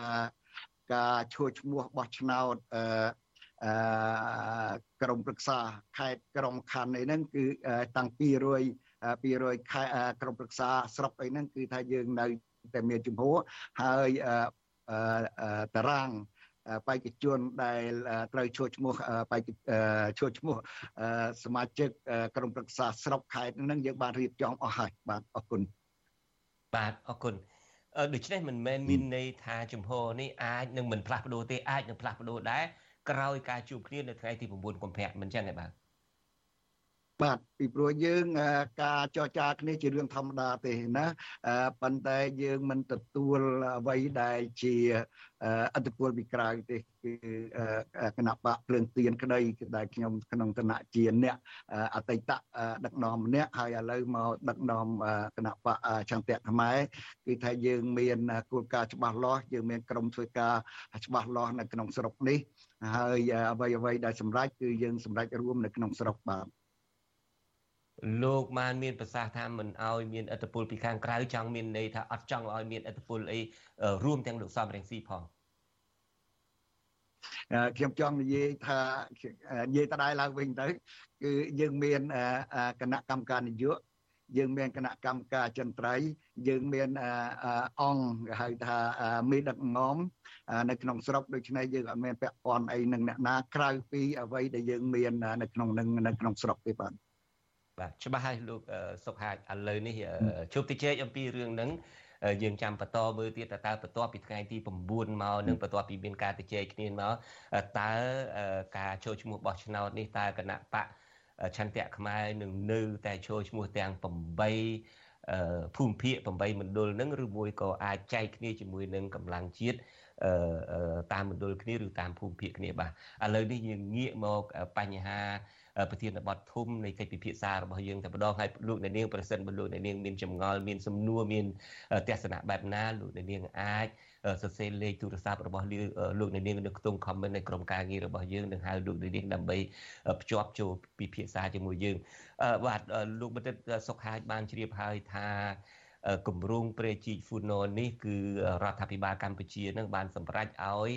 ការឈួរឈ្មោះបោះឆ្នោតអឺអឺក្រមប្រឹក្សាខេត្តក្រមខណ្ឌអីហ្នឹងគឺតាំង200 200ខេត្តក្រមប្រឹក្សាស្រុកអីហ្នឹងគឺថាយើងនៅតែមានជំហរហើយតារាង បេក្ខជនដែលត្រូវឈួរឈ្មោះបេក្ខឈួរឈ្មោះសមាជិកក្រុមប្រឹក្សាស្រុកខេត្តហ្នឹងយើងបានរៀបចំអស់ហើយបាទអរគុណបាទអរគុណដូច្នេះមិនមែនមានន័យថាជំហរនេះអាចនឹងមិនផ្លាស់ប្ដូរទេអាចនឹងផ្លាស់ប្ដូរដែរក្រោយការជួបគ្នានៅថ្ងៃទី9កុម្ភៈមិនចឹងទេបាទ បាទពីព្រោះយើងការចរចាគ្នាជារឿងធម្មតាទេណាប៉ុន្តែយើងមិនទទួលអ្វីដែលជាអត្តពលពីក្រៅទេគឺគណៈបកភ្លើងទៀនក្តីដែលខ្ញុំក្នុងឋានៈជាអ្នកអតីតដឹកនាំម្នាក់ហើយឥឡូវមកដឹកនាំគណៈបកចន្ទៈខ្មែរគឺថាយើងមានគោលការណ៍ច្បាស់លាស់យើងមានក្រុមធ្វើការច្បាស់លាស់នៅក្នុងស្រុកនេះហើយអ្វីអ្វីដែលសម្រេចគឺយើងសម្រេចរួមនៅក្នុងស្រុកបាទ លោកបានមានប្រសាសន៍ថាមិនអោយមានអត្តពលពីខាងក្រៅចង់មានន័យថាអត់ចង់ឲ្យមានអត្តពលអីរួមទាំងលោកសំរងស៊ីផងខ្ញុំចង់និយាយថានិយាយតដែរឡើងវិញទៅគឺយើងមានគណៈកម្មការនយោបាយយើងមានគណៈកម្មការចិន្ត្រៃយ៍យើងមានអង្គគេហៅថាមេដឹកនាំនៅក្នុងស្រុកដូច្នេះយើងអត់មានពាក់ព័ន្ធអីនឹងអ្នកណាក្រៅពីអ្វីដែលយើងមាននៅក្នុងនឹងនៅក្នុងស្រុកទេបាទ បាទច្បាស់ហើយលោកសុកហាជឥឡូវនេះជួបតិចអំពីរឿងហ្នឹងយើងចាំបន្តមើលទៀតតើបន្ទាប់ពីថ្ងៃទី9មកនិងបន្ទាប់ពីមានការទៅជែកគ្នាមកតើការចូលឈ្មោះបោះឆ្នោតនេះតើគណៈបកឆន្ទៈខ្មែរនឹងនៅ តែចូលឈ្មោះទាំង8ភូមិភាគ8មណ្ឌលនឹងឬមួយក៏អាចចែកគ្នាជាមួយនឹងកម្លាំងជាតិតាមមណ្ឌលគ្នាឬតាមភូមិភាគគ្នាបាទឥឡូវនេះយើងងាកមកបញ្ហា ប្រធានបទធំនៃកិច្ចពិភាក្សារបស់យើងតែម្ដងហើយលោកអ្នកនាងប្រសិនបើលោកអ្នកនាងមានចម្ងល់មានសំណួរមានទស្សនៈបែបណាលោកអ្នកនាងអាចសរសេរលេខទូរស័ព្ទរបស់លោកអ្នកនាងនៅក្នុង comment នៃក្រុមការងាររបស់យើងនឹងហៅលោកអ្នកនាងដើម្បីភ្ជាប់ចូលពិភាក្សាជាមួយយើងបាទលោកបណ្ឌិតសុខហាជបានជ្រាបហើយថាគម្រោងព្រែជីកហ្វូណននេះគឺរដ្ឋាភិបាលកម្ពុជានឹងបានសម្រេចឲ្យ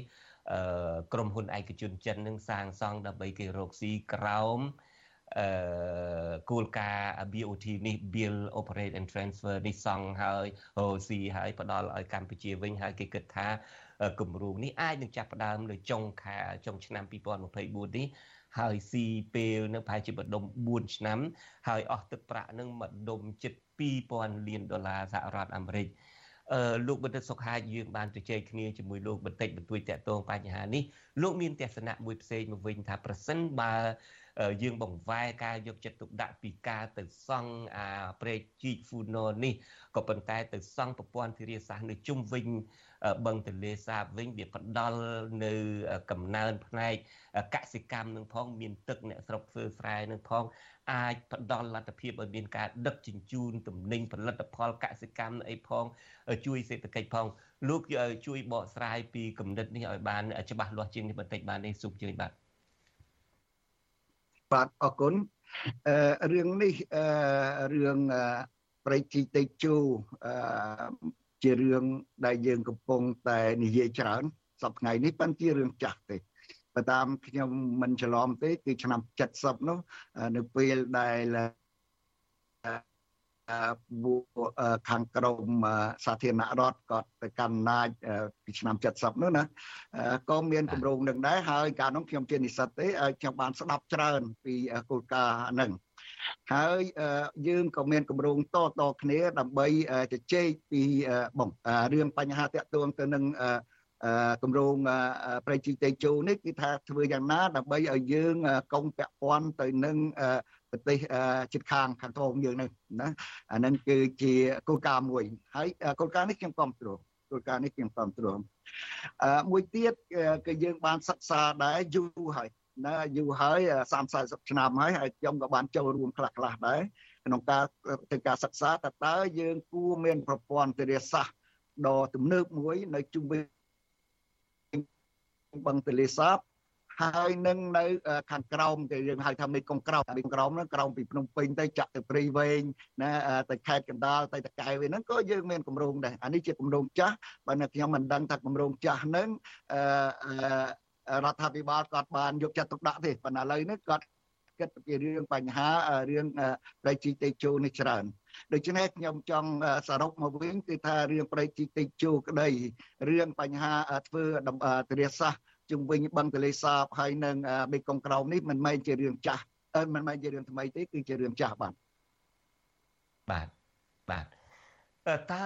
ក្រុមហ៊ុនឯកជនចិននឹងសាងសង់ដើម្បីគេរកស៊ីក្រោមអឺគោលការណ៍ BOT នេះ Build Operate and Transfer នេះសង់ហើយរកស៊ីហើយផ្ដល់ឲ្យកម្ពុជាវិញហើយគេគិតថាគម្រោងនេះអាចនឹងចាប់ផ្ដើមនៅចុងខែចុងឆ្នាំ2024នេះហើយស៊ីពេលនឹងប្រហែលជាម្ដុំ4ឆ្នាំ ហើយអស់ទឹកប្រាក់នឹងម្ដុំជិត2000លានដុល្លារសហរដ្ឋអាមេរិកអឺ លោកបណ្ឌិតសុខាយើងបានជជែកគ្នាជាមួយលោកបន្តិចបន្តួចតកតងបញ្ហានេះលោកមានទស្សនៈមួយផ្សេងមកវិញថាប្រសិនបើយើងបង្វែរការយកចិត្តទុកដាក់ពីការទៅសង់អាព្រែកជីកហ្វូណនេះក៏ប៉ុន្តែទៅសង់ប្រព័ន្ធធារាសាស្ត្រនៅជុំវិញ បឹងទន្លេសាបវិញវាផ្ដល់នៅកំណើនផ្នែកកសិកម្មនឹងផងមានទឹកអ្នកស្រុកធ្វើស្រែនឹងផងអាចផ្ដល់លទ្ធភាពឲ្យមានការដឹកជញ្ជូនទំនិញផលិតផលកសិកម្មអីផងជួយសេដ្ឋកិច្ចផងលោកជួយបកស្រាយពីគំនិតនេះឲ្យបានច្បាស់លាស់ជាងនេះបន្តិចបានទេសូមជឿបាទបាទអរគុណអឺរឿងនេះអឺរឿងប្រៃជីតេជូអឺ ជារឿងដែលយើងកំពុងតែនិយាយច្រើនសប្តាហ៍ថ្ងៃនេះប៉ុន្តែជារឿងចាស់ទេបើតាមខ្ញុំមិនច្រឡំទេគឺឆ្នាំ70នោះនៅពេលដែលខាងក្រមសាធារណរដ្ឋក៏ទៅកាន់អំណាចពីឆ្នាំ70នោះណាក៏មានគម្រោងនឹងដែរហើយកាលនោះខ្ញុំជានិស្សិតទេខ្ញុំបានស្ដាប់ច្រើនពីគោលការណ៍ហ្នឹង ហើយយើងក៏មានគម្រោងតតគ្នាដើម្បីជជែកពីបងរឿងបញ្ហាតាក់ទងទៅនឹងគម្រោងប្រៃជីតេជោនេះគឺថាធ្វើយ៉ាងណាដើម្បីឲ្យយើងកុំពាក់ព័ន្ធទៅនឹងប្រទេសជិតខាងខាងត្បូងយើងនឹងណាអានឹងគឺជាគោលការណ៍មួយហើយគោលការណ៍នេះខ្ញុំគ្រប់គ្រងគោលការណ៍នេះខ្ញុំគ្រប់គ្រងអឺមួយទៀតគឺយើងបានសិក្សាដែរយូរហើយ ណាយូរហើយ30 40ឆ្នាំហើយហើយខ្ញុំក៏បានចូលរួមខ្លះខ្លះដែរក្នុងការធ្វើការសិក្សាតើតើយើងគួរមានប្រព័ន្ធធារាសាស្ត្រដ៏ទំនើបមួយនៅជុំវិញបឹងទលេសាបហើយនឹងនៅ ខាងក្រោមគេយើងហៅថាមេកុងក្រោមមេកុងក្រោមហ្នឹងក្រោមពីភ្នំពេញទៅចាក់ទៅព្រៃវែងណាទៅខេត្តកណ្ដាលទៅតកែវហ្នឹងក៏យើងមានគម្រោងដែរអានេះជាគម្រោងចាស់បើខ្ញុំមិនដឹងថាគម្រោងចាស់ហ្នឹងអឺ រដ្ឋាភិបាលគាត់បានយកចិត្តទុកដាក់ទេប៉ុន្តែឥឡូវនេះគាត់គិតពីរឿងបញ្ហារឿងប្រៃជីតេជោនេះច្រើនដូច្នេះខ្ញុំចង់សរុបមកវិញគឺថារឿងប្រៃជីតេជោក្តីរឿងបញ្ហាធ្វើទរាសាស្ត្រជំវិញបឹងទលេសាបហើយនឹងបេកុងក្រោមនេះមិនមែនជារឿងចាស់មិនមែនជារឿងថ្មីទេគឺជារឿងចាស់បាទបាទបាទ តើ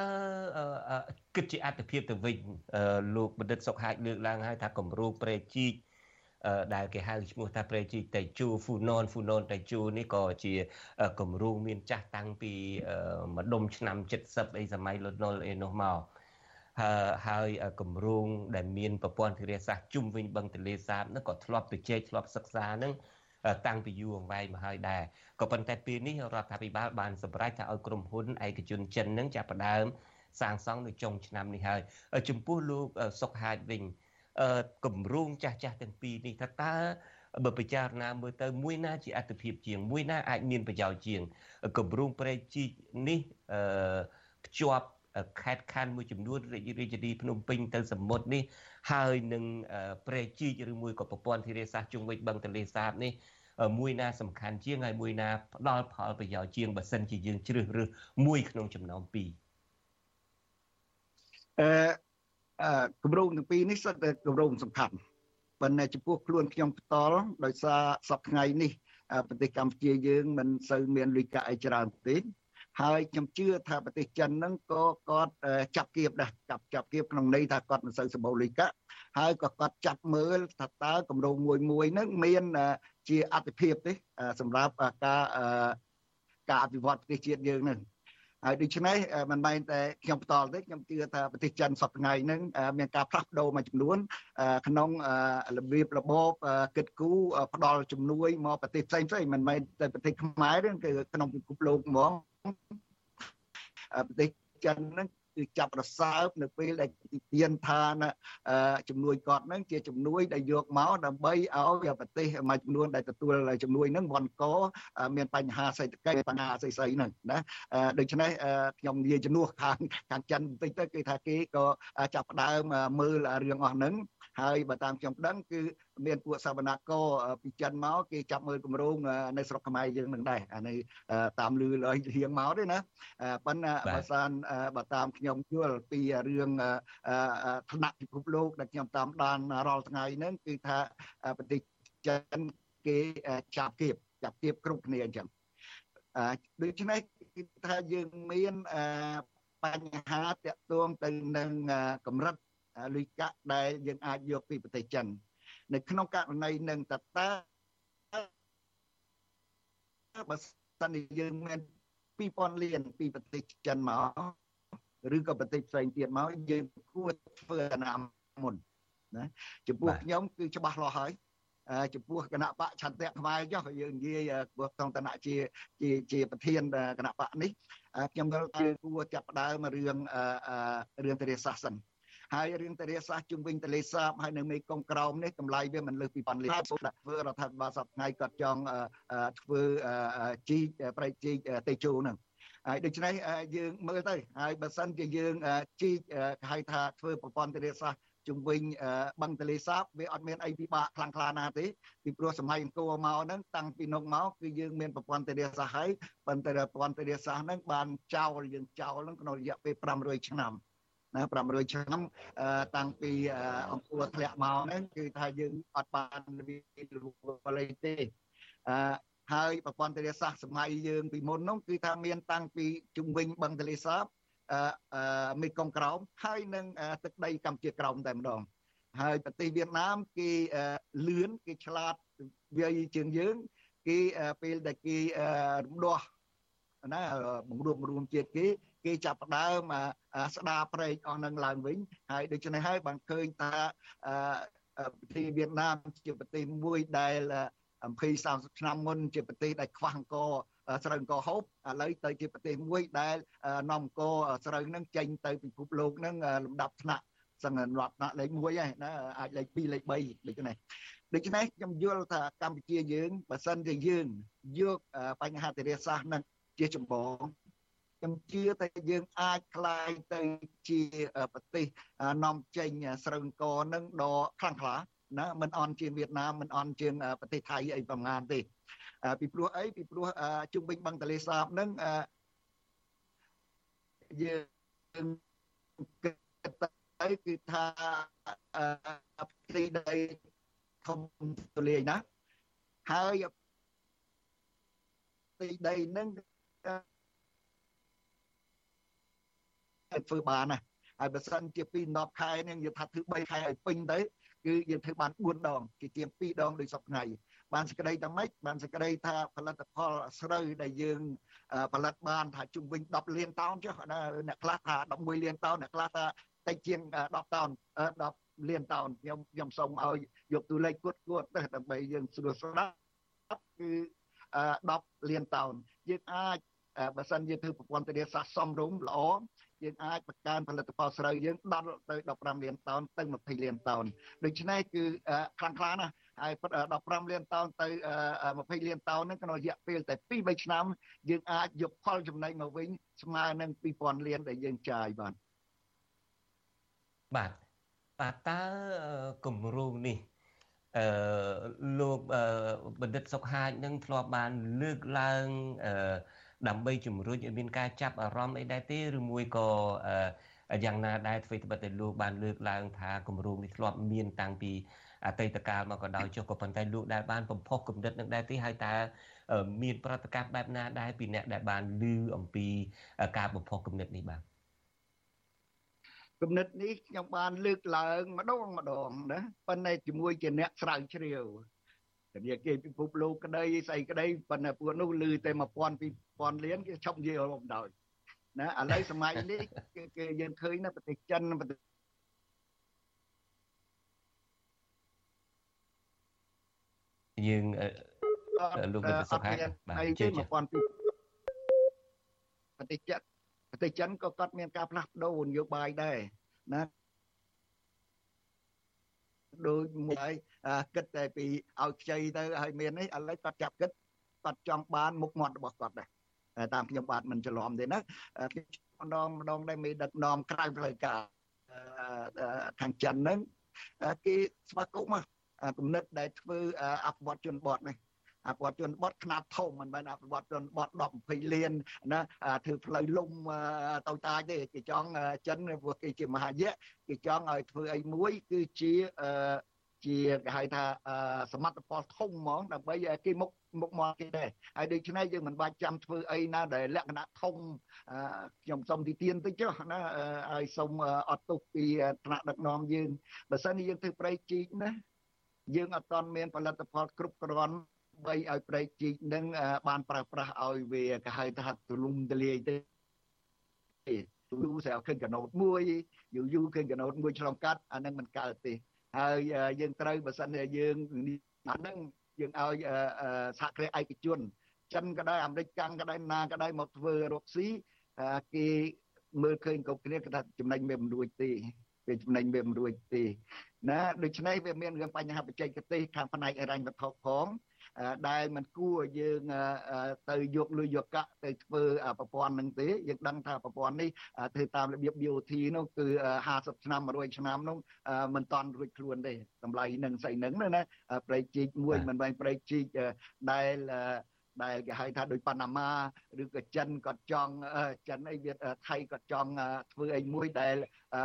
គិតជាអត្ថភាពទៅវិញលោកបណ្ឌិតសុកហាជលើកឡើងហើយថាគម្រោងប្រេជីកដែលគេហៅឈ្មោះថាប្រេជីកតេជូហ្វូណនហ្វូណនតេជូនេះក៏ជាគម្រោងមានចាស់តាំងពីម្ដុំឆ្នាំ70អីសម័យលន់នល់អីនោះមកហើយគម្រោងដែលមានប្រព័ន្ធធារាសាស្ត្រជុំវិញបឹងទន្លេសាបនោះក៏ធ្លាប់ទៅជែកធ្លាប់សិក្សានឹង តាំងពីយូរអង្វែងមកហើយដែរក៏ប៉ុន្តែពេលនេះរដ្ឋាភិបាលបានសម្រេចថាឲ្យក្រុមហ៊ុនឯកជនចិននឹងចាប់ផ្ដើមសាងសង់នៅចុងឆ្នាំនេះហើយចំពោះលោកសុកហាជវិញគម្រោងចាស់ចាស់ទាំងពីរនេះថាតើបើពិចារណាមើលទៅមួយណាជាអត្ថភាពជាងមួយណាអាចមានប្រយោជន៍ជាងគម្រោងប្រែកជីកនេះអឺភ្ជាប់ខេត្តខណ្ឌមួយចំនួនរាជរាជធានីភ្នំពេញទៅសមុទ្រនេះ ហើយនឹងប្រែកជីកឬមួយក៏ប្រព័ន្ធធារាសាស្ត្រជុំវិញបឹងទន្លេសាបនេះមួយណាសំខាន់ជាងហើយមួយណាផ្ដល់ផលប្រយោជន៍ជាងបើសិនជាយើងជ្រើសរើសមួយក្នុងចំណោមពីរអឺគម្រោងទាំងពីរនេះសុទ្ធតែគម្រោងសំខាន់ប៉ុន្តែចំពោះខ្លួនខ្ញុំផ្ទាល់ដោយសារសប្តាហ៍ថ្ងៃនេះប្រទេសកម្ពុជាយើងមិនសូវមានលុយកាក់អីច្រើនទេ ហើយខ្ញុំជឿថាប្រទេសចិនហ្នឹងក៏គាត់ចាប់គៀបដែរចាប់ចាប់គៀបក្នុងន័យថាគាត់មិនសូវសម្បូរលុយកាក់ហើយក៏គាត់ចាប់មើលថាតើគម្រោងមួយមួយហ្នឹងមានជាអត្ថភាពទេសម្រាប់ការការអភិវឌ្ឍប្រទេសជាតិយើងហ្នឹងហើយដូច្នេះមិនមែនតែខ្ញុំផ្ទាល់ទេខ្ញុំជឿថាប្រទេសចិនសប្តាហ៍ហ្នឹងមានការផ្លាស់ប្ដូរមួយចំនួនក្នុងរបៀបរបបគិតគូរផ្ដល់ជំនួយមកប្រទេសផ្សេងផ្សេងមិនមែនតែប្រទេសខ្មែរទេគឺក្នុងពិភពលោកហ្មង ប្រទេសចិនហ្នឹងគឺចាប់រសើបនៅពេលដែលទានថាជំនួយគាត់ហ្នឹងជាជំនួយដែលយកមកដើម្បីឲ្យប្រទេសមួយចំនួនដែលទទួលជំនួយហ្នឹងវ៉ាន់កមានបញ្ហាសេដ្ឋកិច្ចបញ្ហាស្អីស្អីហ្នឹងណាដូច្នេះខ្ញុំនិយាយជំនួសខាងខាងចិនបន្តិចទៅគឺថាគេក៏ចាប់ផ្ដើមមើលរឿងអស់ហ្នឹងហើយបើតាមខ្ញុំដឹងគឺ មានពួកសវនករពីចិនមកគេចាប់មើលគម្រោងនៅស្រុកខ្មែរយើងនឹងដែរអានេះតាមលឺលរៀងមកទេណាប៉ុន្តែបើសានបើតាមខ្ញុំយល់ពីរឿងឋានៈពិភពលោកដែលខ្ញុំតាមដានរាល់ថ្ងៃហ្នឹងគឺថាប្រទេសចិនគេចាប់គៀបចាប់គៀបគ្រប់គ្នាអញ្ចឹងដូច្នេះគឺថាយើងមានបញ្ហាតាក់ទងទៅនឹងកម្រិតលុយកាក់ដែលយើងអាចយកពីប្រទេសចិន នៅក្នុងករណីនឹងតតាបើសិនជាយើងមាន2000លានពីប្រទេសចិនមកឬក៏ប្រទេសផ្សេងទៀតមកយើងគួរធ្វើអនាមុនណាចំពោះខ្ញុំគឺច្បាស់លាស់ហើយចំពោះគណៈបកឆន្ទៈខ្មែរចុះយើងនិយាយព្រោះក្នុងឋានៈជាជាជាប្រធានគណៈបកនេះខ្ញុំយល់ថាគួរចាប់ផ្ដើមរឿងរឿងទរិសាសន៍សិន ហើយរឿងទរាសាស្ត្រជុំវិញទលេសាបហើយនៅមេគង្គក្រោមនេះតម្លៃវាមិនលើសពីប៉ុនលានធ្វើរដ្ឋាភិបាលសប្តាហ៍ថ្ងៃគាត់ចង់ធ្វើជីកប្រៃជីកតេជោហ្នឹងហើយដូច្នេះយើងមើលទៅហើយបើសិនជាយើងជីកហៅថាធ្វើប្រព័ន្ធទរាសាស្ត្រជុំវិញបឹងទលេសាបវាអត់មានអីពិបាកខ្លាំងខ្លាណាទេពីព្រោះសម័យអង្គរមកហ្នឹងតាំងពីនោះមកគឺយើងមានប្រព័ន្ធទរាសាស្ត្រហើយប៉ុន្តែប្រព័ន្ធទរាសាស្ត្រហ្នឹងបានចោលយើងចោលហ្នឹងក្នុងរយៈពេល500ឆ្នាំ ណា500ឆ្នាំតាំងពីអង្គរធ្លាក់មកហ្នឹងគឺថាយើងអត់បានវិវលទេអឺហើយប្រព័ន្ធទន្លេសាស្ត្រសម័យយើងពីមុននោះគឺថាមានតាំងពីជុំវិញបឹងទន្លេសាបអឺមេគង្គក្រោមហើយនឹងទឹកដីកម្ពុជាក្រោមតែម្ដងហើយប្រទេសវៀតណាមគេលឿនគេឆ្លាតវាយជាងយើងគេពេលដែលគេរំដោះណាបង្រួបបង្រួមជាតិគេ គេចាប់ផ្ដើមស្ដារប្រេកអស់នឹងឡើងវិញហើយដូច្នេះហើយបានឃើញថាប្រទេសវៀតណាមជាប្រទេសមួយដែល20 30ឆ្នាំមុនជាប្រទេសដែលខ្វះអង្គរស្រូវអង្គរហូបឥឡូវទៅជាប្រទេសមួយដែលនាំអង្គរស្រូវហ្នឹងចេញទៅពិភពលោកហ្នឹងលំដាប់ថ្នាក់សង្ឃរដ្ឋថ្នាក់លេខ1ហើយណាអាចលេខ2លេខ3ដូចនេះដូច្នេះខ្ញុំយល់ថាកម្ពុជាយើងបើសិនជាយើងយកបញ្ហាទិរាសាស្ត្រហ្នឹងជាចម្បង ខ្ញុំជឿថាយើងអាចคลายទៅជាប្រទេសនាំចេញស្រូវអង្គនឹងដ៏ខ្លាំងក្លាណាមិនអន់ជាងវៀតណាមមិនអន់ជាងប្រទេសថៃអីប្រហែលទេពីព្រោះអីពីព្រោះជុំវិញបឹងទលេសាបនឹងយើងគិតទៅគឺថាផ្ទៃដីធំទូលាយណាហើយផ្ទៃដីនឹង ធ្វើបានណាហើយបើសិនជាពី10ខែនេះយើងថាធ្វើ3ខែឲ្យពេញទៅគឺយើងធ្វើបាន4ដងជាជាង2ដងដូចសប្តាហ៍បានសេចក្តីថាម៉េចបានសេចក្តីថាផលិតផលស្រូវដែលយើងផលិតបានថាជុំវិញ10លានតោនចុះអ្នកខ្លះថា11លានតោនអ្នកខ្លះថាតិចជាង10តោន10លានតោនខ្ញុំខ្ញុំសូមឲ្យយកតួលេខគួតគួតទៅដើម្បីយើងស្រួលស្ដាប់គឺ10លានតោនយើងអាច បើសិនយើងធ្វើប្រព័ន្ធធារាសាស្ត្រសមរម្យល្អយើងអាចបង្កើនផលិតផលស្រូវយើងដល់ទៅ15លានតោនទៅ20លានតោនដូច្នេះគឺខ្លាំងខ្លាណាស់ហើយ15លានតោនទៅ20លានតោនហ្នឹងក្នុងរយៈពេលតែ2 3ឆ្នាំយើងអាចយកផលចំណេញមកវិញស្មើនឹង2000លានដែលយើងចាយបាទបាទបាទតើគម្រោងនេះអឺលោកបណ្ឌិតសុកហាជនឹងធ្លាប់បានលើកឡើងអឺ ដើម្បីជំរុញឲ្យមានការចាប់អារម្មណ៍អីដែរទេឬមួយក៏យ៉ាងណាដែរអ្វីត្បិតតែលោកបានលើកឡើងថាគម្រោងនេះធ្លាប់មានតាំងពីអតីតកាលមកក៏ដោយចុះក៏ប៉ុន្តែលោកដែលបានបំផុសគំនិតនឹងដែរទេហើយតើមានប្រតិកម្មបែបណាដែរពីអ្នកដែលបានឮអំពីការបំផុសគំនិតនេះបាទគំនិតនេះខ្ញុំបានលើកឡើងម្ដងម្ដងណាប៉ុន្តែជាមួយជាអ្នកស្រាវជ្រាវតែ វាគេពិភពលោកក្តីស្អីក្តីប៉ុន្តែពួកនោះឮតែ1000 2000លានគេឈប់និយាយរំដោយណាឥឡូវសម័យនេះគេគេយើងឃើញណាប្រទេសចិនប្រទេសយើងលោកលោកសុខាបាទជឿ1000ប្រទេសចិនប្រទេសចិនក៏គាត់មានការផ្លាស់ប្ដូរនយោបាយដែរណា ដូចមួយគិតតែពីឲ្យខ្ចីទៅឲ្យមាននេះឥឡូវគាត់ចាប់គិតគាត់ចង់បានមុខមាត់របស់គាត់ដែរតាមខ្ញុំបាទមិនច្រឡំទេណាម្ដងម្ដងដែរមេដឹកនាំក្រៅផ្លូវការខាងចិនហ្នឹងគេស្វាគមន៍គំនិតដែលធ្វើអភិវឌ្ឍជនបទនេះ អភិវឌ្ឍជនបទខ្នាតធំមិនមែនអភិវឌ្ឍជនបទ10 20លានណាធ្វើផ្លូវលំតូចតាចទេគេចង់ចិនព្រោះគេជាមហាយៈគេចង់ឲ្យធ្វើអីមួយគឺជាជាគេហៅថាសមត្ថផលធំហ្មងដើម្បីគេមុខមុខមកគេដែរហើយដូច្នេះយើងមិនបាច់ចាំធ្វើអីណាដែលលក្ខណៈធំខ្ញុំសុំទីទានតិចចុះណាឲ្យសុំអត់ទុកពីថ្នាក់ដឹកនាំយើងបើសិនជាយើងធ្វើប្រៃជីកណាយើងអត់ទាន់មានផលិតផលគ្រប់គ្រាន់ បីឲ្យប្រៃជីកនឹងបានប្រើប្រាស់ឲ្យវាគេហៅថាទូលំទូលាយទេទូលស្រាប់ឃើញកណូតមួយយូរយូរឃើញកណូតមួយឆ្លងកាត់អានឹងមិនកើតទេហើយយើងត្រូវបើសិនជាយើងអានឹងយើងឲ្យសហគ្រាសឯកជនចិនក៏ដោយអាមេរិកកាំងក៏ដោយណាក៏ដោយមកធ្វើរកស៊ីគេមើលឃើញគ្រប់គ្នាគេថាចំណេញវាមិនរួចទេ វាចំណេញវាមិនរួចទេណាដូច្នេះវាមានរឿងបញ្ហាបច្ចេកទេសខាងផ្នែកអរញ្ញវត្ថុផងដែលมันគួរយើងទៅយកលុយយកកាក់ទៅធ្វើប្រព័ន្ធនឹងទេយើងដឹងថាប្រព័ន្ធនេះធ្វើតាមរបៀប BOT នោះគឺ50ឆ្នាំ100ឆ្នាំនោះមិនតាន់រួចខ្លួនទេតម្លៃនឹងស្អីនឹងណាប្រេកជីកមួយមិនមែនប្រេកជីកដែល ដែលគេហៅថាដូចប៉ាណាម៉ាឬក៏ចិនក៏ចង់ចិនអីវាថៃក៏ចង់ធ្វើអីមួយដែល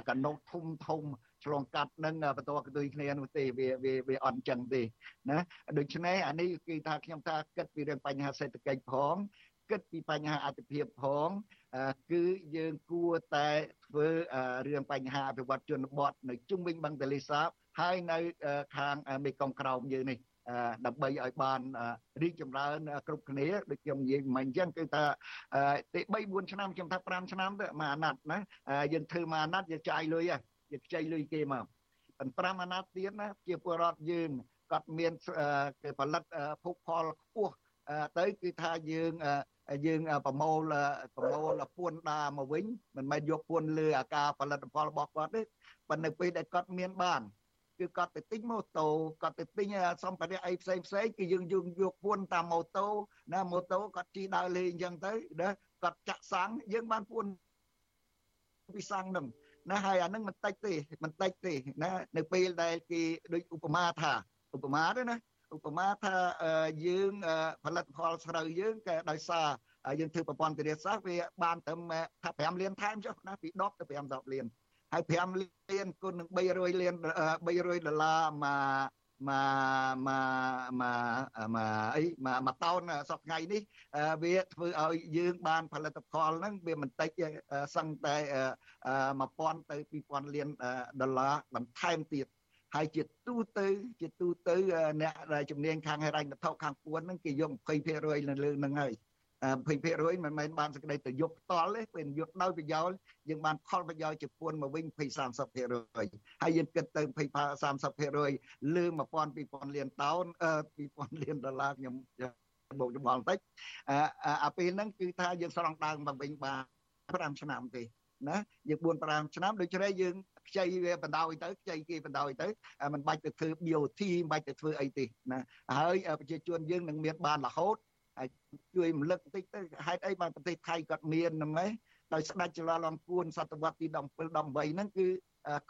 កណូតធំធំឆ្លងកាត់នឹងបន្តកទុយគ្នានោះទេវាវាវាអត់ចឹងទេណាដូច្នេះអានេះគឺថាខ្ញុំថាគិតពីរឿងបញ្ហាសេដ្ឋកិច្ចផងគិតពីបញ្ហាអតិភិបផងគឺយើងគួរតែធ្វើរឿងបញ្ហាអភិវឌ្ឍជនបទនៅជុំវិញបឹងទលេសាបហើយនៅខាងមេគង្គក្រោមយើងនេះ ដើម្បីឲ្យបានរីកចម្រើន គ្រប់គ្នាដូចខ្ញុំនិយាយមិញអញ្ចឹងគឺថាទី3 4ឆ្នាំខ្ញុំថា5ឆ្នាំទៅមួយអាណត្តិណាយើងធ្វើមួយអាណត្តិយើងចាយលុយហ៎យើងខ្ចីលុយគេមកប៉ុន្តែ5អាណត្តិទៀតណាជាពលរដ្ឋយើងគាត់មានគេផលិតភោគផលខ្ពស់ទៅគឺថាយើងយើងប្រមូលប្រមូលពួនដាមកវិញមិនមែនយកពួនលើអាការផលិតផលរបស់គាត់ទេប៉ុន្តែពេលដែលគាត់មានបាន គឺគាត់ទៅទិញម៉ូតូគាត់ទៅទិញសម្ភារៈអីផ្សេងផ្សេងគឺយើងយកយកពួនតាមម៉ូតូណាម៉ូតូគាត់ជិះដើរលេងអញ្ចឹងទៅណាគាត់ចាក់សាំងយើងបានពួនពីសាំងនឹងណាហើយអានឹងមិនតិចទេមិនតិចទេណានៅពេលដែលគេដូចឧបមាថាឧបមាទេណាឧបមាថាយើងផលិតផលស្រូវយើងក៏ដោយសារយើងធ្វើប្រព័ន្ធធារាសាស្ត្រវាបានត្រឹមថា5លានថែមចុះណាពី10ទៅ5 10លាន ហើយ5លានគុណនឹង300លាន300ដុល្លារមកមកមកមកអីមកមកតោនសប្ថ្ងៃនេះវាធ្វើឲ្យយើងបានផលិតផលហ្នឹងវាមិនតិចសឹងតែ1000ទៅ2000លានដុល្លារបន្ថែមទៀតហើយជាទូទៅជាទូទៅអ្នកជំនាញខាងហិរញ្ញវត្ថុខាងពួនហ្នឹងគេយក20%នៅលើហ្នឹងហើយ 20%មិនមែនបានសេចក្តីទៅយកផ្ទាល់ទេពេលយកដោយប្រយោជន៍យើងបានផលប្រយោជន៍ជាពួនមកវិញ20 30%ហើយយើងគិតទៅ20 30%លើ1000 2000លានតោន2000លានដុល្លារខ្ញុំបូកច្បងបន្តិចអាពេលហ្នឹងគឺថាយើងស្រង់ដើមមកវិញបាន5ឆ្នាំទេណាយើង4 5ឆ្នាំដូច្នេះយើងខ្ចីវាបណ្ដោយទៅខ្ចីគេបណ្ដោយទៅมันបាច់ទៅធ្វើ BOT មិនបាច់ទៅធ្វើអីទេណាហើយប្រជាជនយើងនឹងមានបានរហូត ហើយជួយរំលឹកបន្តិចទៅហេតុអីបានប្រទេសថៃគាត់មានហ្នឹងឯងដោយស្ដេចចលាលំពួនសតវត្សទី17 18ហ្នឹងគឺ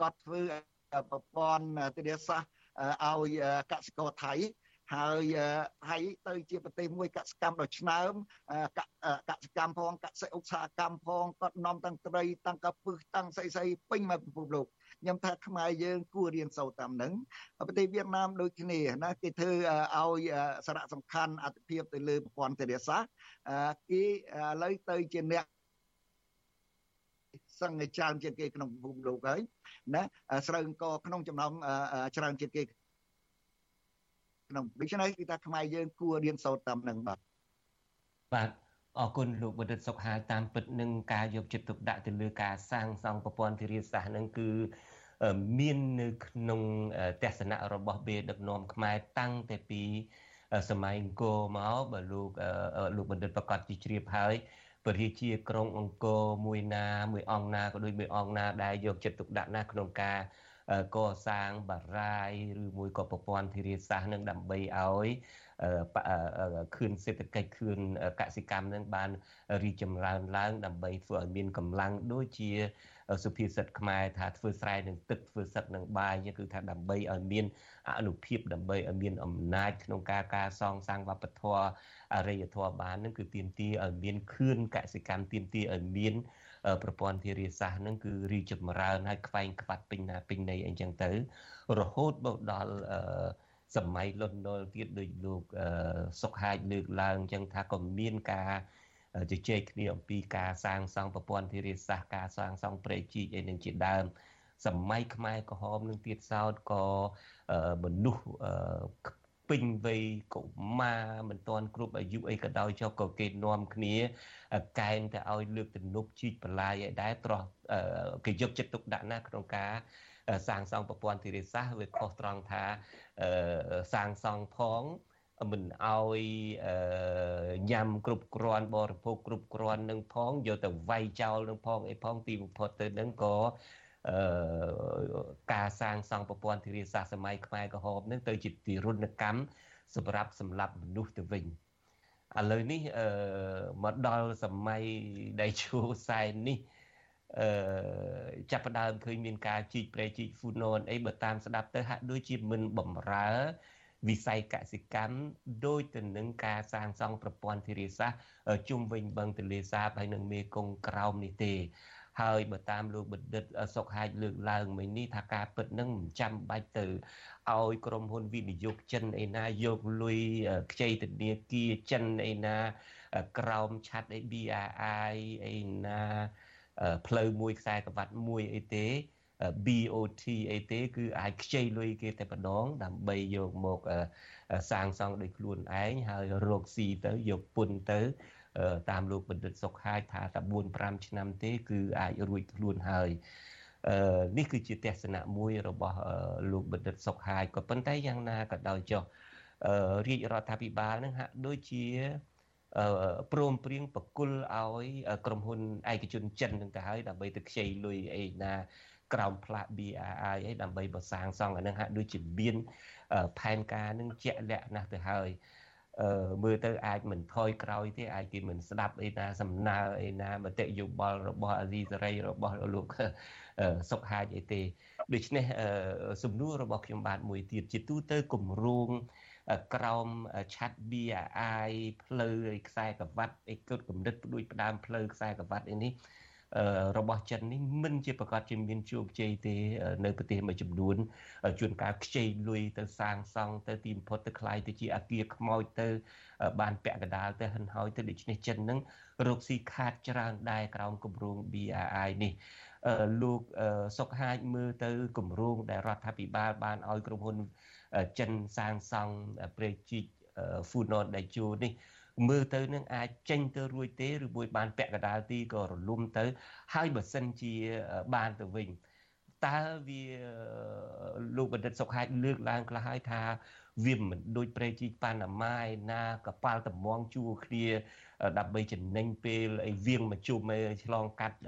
គាត់ធ្វើប្រព័ន្ធទិន្នសាស្ត្រឲ្យកសិករថៃ ហើយថៃទៅជាប្រទេសមួយកសកម្មដ៏ឆ្នើមកសកម្មផងកសិឧស្សាហកម្មផងគាត់នាំទាំងត្រីទាំងកាពឹសទាំងស្អីស្អីពេញមកពិភពលោកខ្ញុំថាខ្មែរយើងគួររៀនសូត្រតាមនឹងប្រទេសវៀតណាមដូចគ្នាណាគេធ្វើឲ្យសារៈសំខាន់អត្ថភាពទៅលើប្រព័ន្ធធារាសាស្ត្រគេឥឡូវទៅជាអ្នកសង្ឃច្រើនជាងគេក្នុងពិភពលោកហើយណាស្រូវអង្គក្នុងចំណោមច្រើនជាងគេ ក្នុងដូច្នេះគឺថាខ្មែរយើងគួររៀនសូត្រតាមនឹងបាទបាទអរគុណលោកបណ្ឌិតសុខហាតាមពិតនឹងការយកចិត្តទុកដាក់ទៅលើការសាងសង់ប្រព័ន្ធធារាសាស្ត្រនឹងគឺមាននៅក្នុងទស្សនៈរបស់បេដឹកនាំខ្មែរតាំងតែពីសម័យអង្គរមកបើលោកលោកបណ្ឌិតប្រកាសជាជ្រាបហើយពរាជាក្រុងអង្គរមួយណាមួយអង្គណាក៏ដូចមួយអង្គណាដែលយកចិត្តទុកដាក់ណាក្នុងការ កសាងបារាយឬមួយក៏ប្រព័ន្ធធារាសាស្ត្រនឹងដើម្បីឲ្យខឿនសេដ្ឋកិច្ចខឿនកសិកម្មនឹងបានរីកចម្រើនឡើង ដើម្បីធ្វើឲ្យមានកម្លាំងដូចជាសុភាសិតខ្មែរថាធ្វើស្រែនឹងទឹកធ្វើសឹកនឹងបាយគឺថាដើម្បីឲ្យមានអនុភាពដើម្បីឲ្យមានអំណាចក្នុងការការសងសាងវប្បធម៌អរិយធម៌បាននឹងគឺទាមទារឲ្យមានខឿនកសិកម្មទាមទារឲ្យមាន ប្រព័ន្ធធារាសាស្ត្រហ្នឹងគឺរីចម្រើនហើយខ្វែងខ្វាត់ពេញណាពេញណីអីចឹងទៅ រហូតមកដល់សម័យលន់នល់ទៀតដោយលោកសុកហាជលើកឡើងចឹងថាក៏មានការជជែកគ្នាអំពីការសាងសង់ប្រព័ន្ធធារាសាស្ត្រការសាងសង់ព្រែកជីកអីនឹងជាដើមសម័យខ្មែរក្រហមនឹងទៀតសោតក៏មនុស្ស ពេញវ័យកុមារមិនទាន់គ្រប់អាយុអីក៏ដោយចុះក៏គេនាំគ្នាកែងទៅឲ្យលើកទំនប់ជីកបន្លាយឲ្យដែរត្រោះគេយកចិត្តទុកដាក់ណាស់ក្នុងការសាងសង់ប្រព័ន្ធធារាសាស្ត្រវាខុសត្រង់ថាសាងសង់ផងមិនឲ្យញ៉ាំគ្រប់គ្រាន់បរិភោគគ្រប់គ្រាន់នឹងផងយកទៅវាយចោលនឹងផងអីផងទីបំផុតទៅនឹងក៏អឺ ការសាងសង់ប្រព័ន្ធធារាសាស្ត្រសម័យខ្មែរក្រហមនឹងទៅជាទីរុណកម្មសម្រាប់សម្លាប់មនុស្សទៅវិញឥឡូវនេះអឺមកដល់សម័យដែលឈូសែននេះអឺចាប់ផ្ដើមឃើញមានការជីកព្រែជីកហ្វូណនអីបើតាមស្ដាប់ទៅហាក់ដូចជាមិនបំរើវិស័យកសិកម្មដោយទៅនឹងការសាងសង់ប្រព័ន្ធធារាសាស្ត្រជុំវិញបឹងទន្លេសាបហើយនឹងមេគង្គក្រោមនេះទេ ហើយបើតាមលោកបណ្ឌិតសុកហាជលើកឡើងមិញនេះថាការពិតនឹងមិនចាំបាច់ទៅឲ្យក្រុមហ៊ុនវិនិយោគចិនឯណាយកលុយខ្ចីធនាគារចិនឯណាក្រោមឆាត់អី BRI ឯណាផ្លូវមួយខ្សែក្រវ៉ាត់មួយអីទេ BOT អីទេគឺអាចខ្ចីលុយគេតែម្ដងដើម្បីយកមកសាងសង់ដោយខ្លួនឯងហើយរកស៊ីទៅយកពុនទៅ តាមលោកបណ្ឌិតសុកហាយថាតែ4 5ឆ្នាំទេ គឺអាចរួចខ្លួនហើយអឺនេះគឺជាទស្សនៈមួយរបស់លោកបណ្ឌិតសុកហាយក៏ប៉ុន្តែយ៉ាងណាក៏ដោយចុះរាជរដ្ឋាភិបាលនឹងហាក់ដូចជាព្រមព្រៀងបកគលឲ្យក្រុមហ៊ុនឯកជនចិននឹងទៅហើយដើម្បីទៅខ្ចីលុយអីណាក្រោមផ្លាក BRI អីដើម្បីបសាងសង់អានឹងហាក់ដូចជាមានផែនការនឹងជាក់លាក់ណាស់ទៅហើយអឺ មើលទៅអាចមិនថយក្រោយទេអាចគេមិនស្ដាប់អីណាសំណើអីណាមតិយោបល់របស់អាស៊ីសេរីរបស់លោកសុកហាជអីទេដូច្នេះសំណួររបស់ខ្ញុំបាទមួយទៀតជាទូទៅគម្រោងក្រោមឆាត់ BRI ផ្លូវខ្សែក្រវ៉ាត់អីគិតកម្រិតដូចផ្ដើមផ្លូវខ្សែក្រវ៉ាត់អីនេះ របស់ចិននេះមិនជាប្រកាសជាមានជោគជ័យទេនៅប្រទេសមួយចំនួនជួនកាលខ្ចីលុយទៅសាងសង់ទៅទីបំផុតទៅคล้ายទៅជាអាគារខ្មោចទៅបានពាក់កណ្ដាលទៅហិនហោយទៅដូច្នេះចិននឹងរកស៊ីខាតច្រើនដែរក្រោមគម្រោង BRI នេះលោកសុកហាជមើលទៅគម្រោងដែលរដ្ឋាភិបាលបានឲ្យក្រុមហ៊ុនចិនសាងសង់ព្រែកជីកហ្វូណនដៃជូនេះ មើលទៅនឹងអាចចេញទៅរួចទេឬមួយបានពាក់កណ្ដាលទីក៏រលំទៅ ហើយបើសិនជាបានទៅវិញតើវាលោកបណ្ឌិតសុកហាជលើកឡើងខ្លះហើយថាវាមិនដូចប្រេជីប៉ាណាម៉ាឯណាកប៉ាល់តំងជួគ្នាដើម្បីចំណេញពេលអីវៀងមកជុំឆ្លងកាត់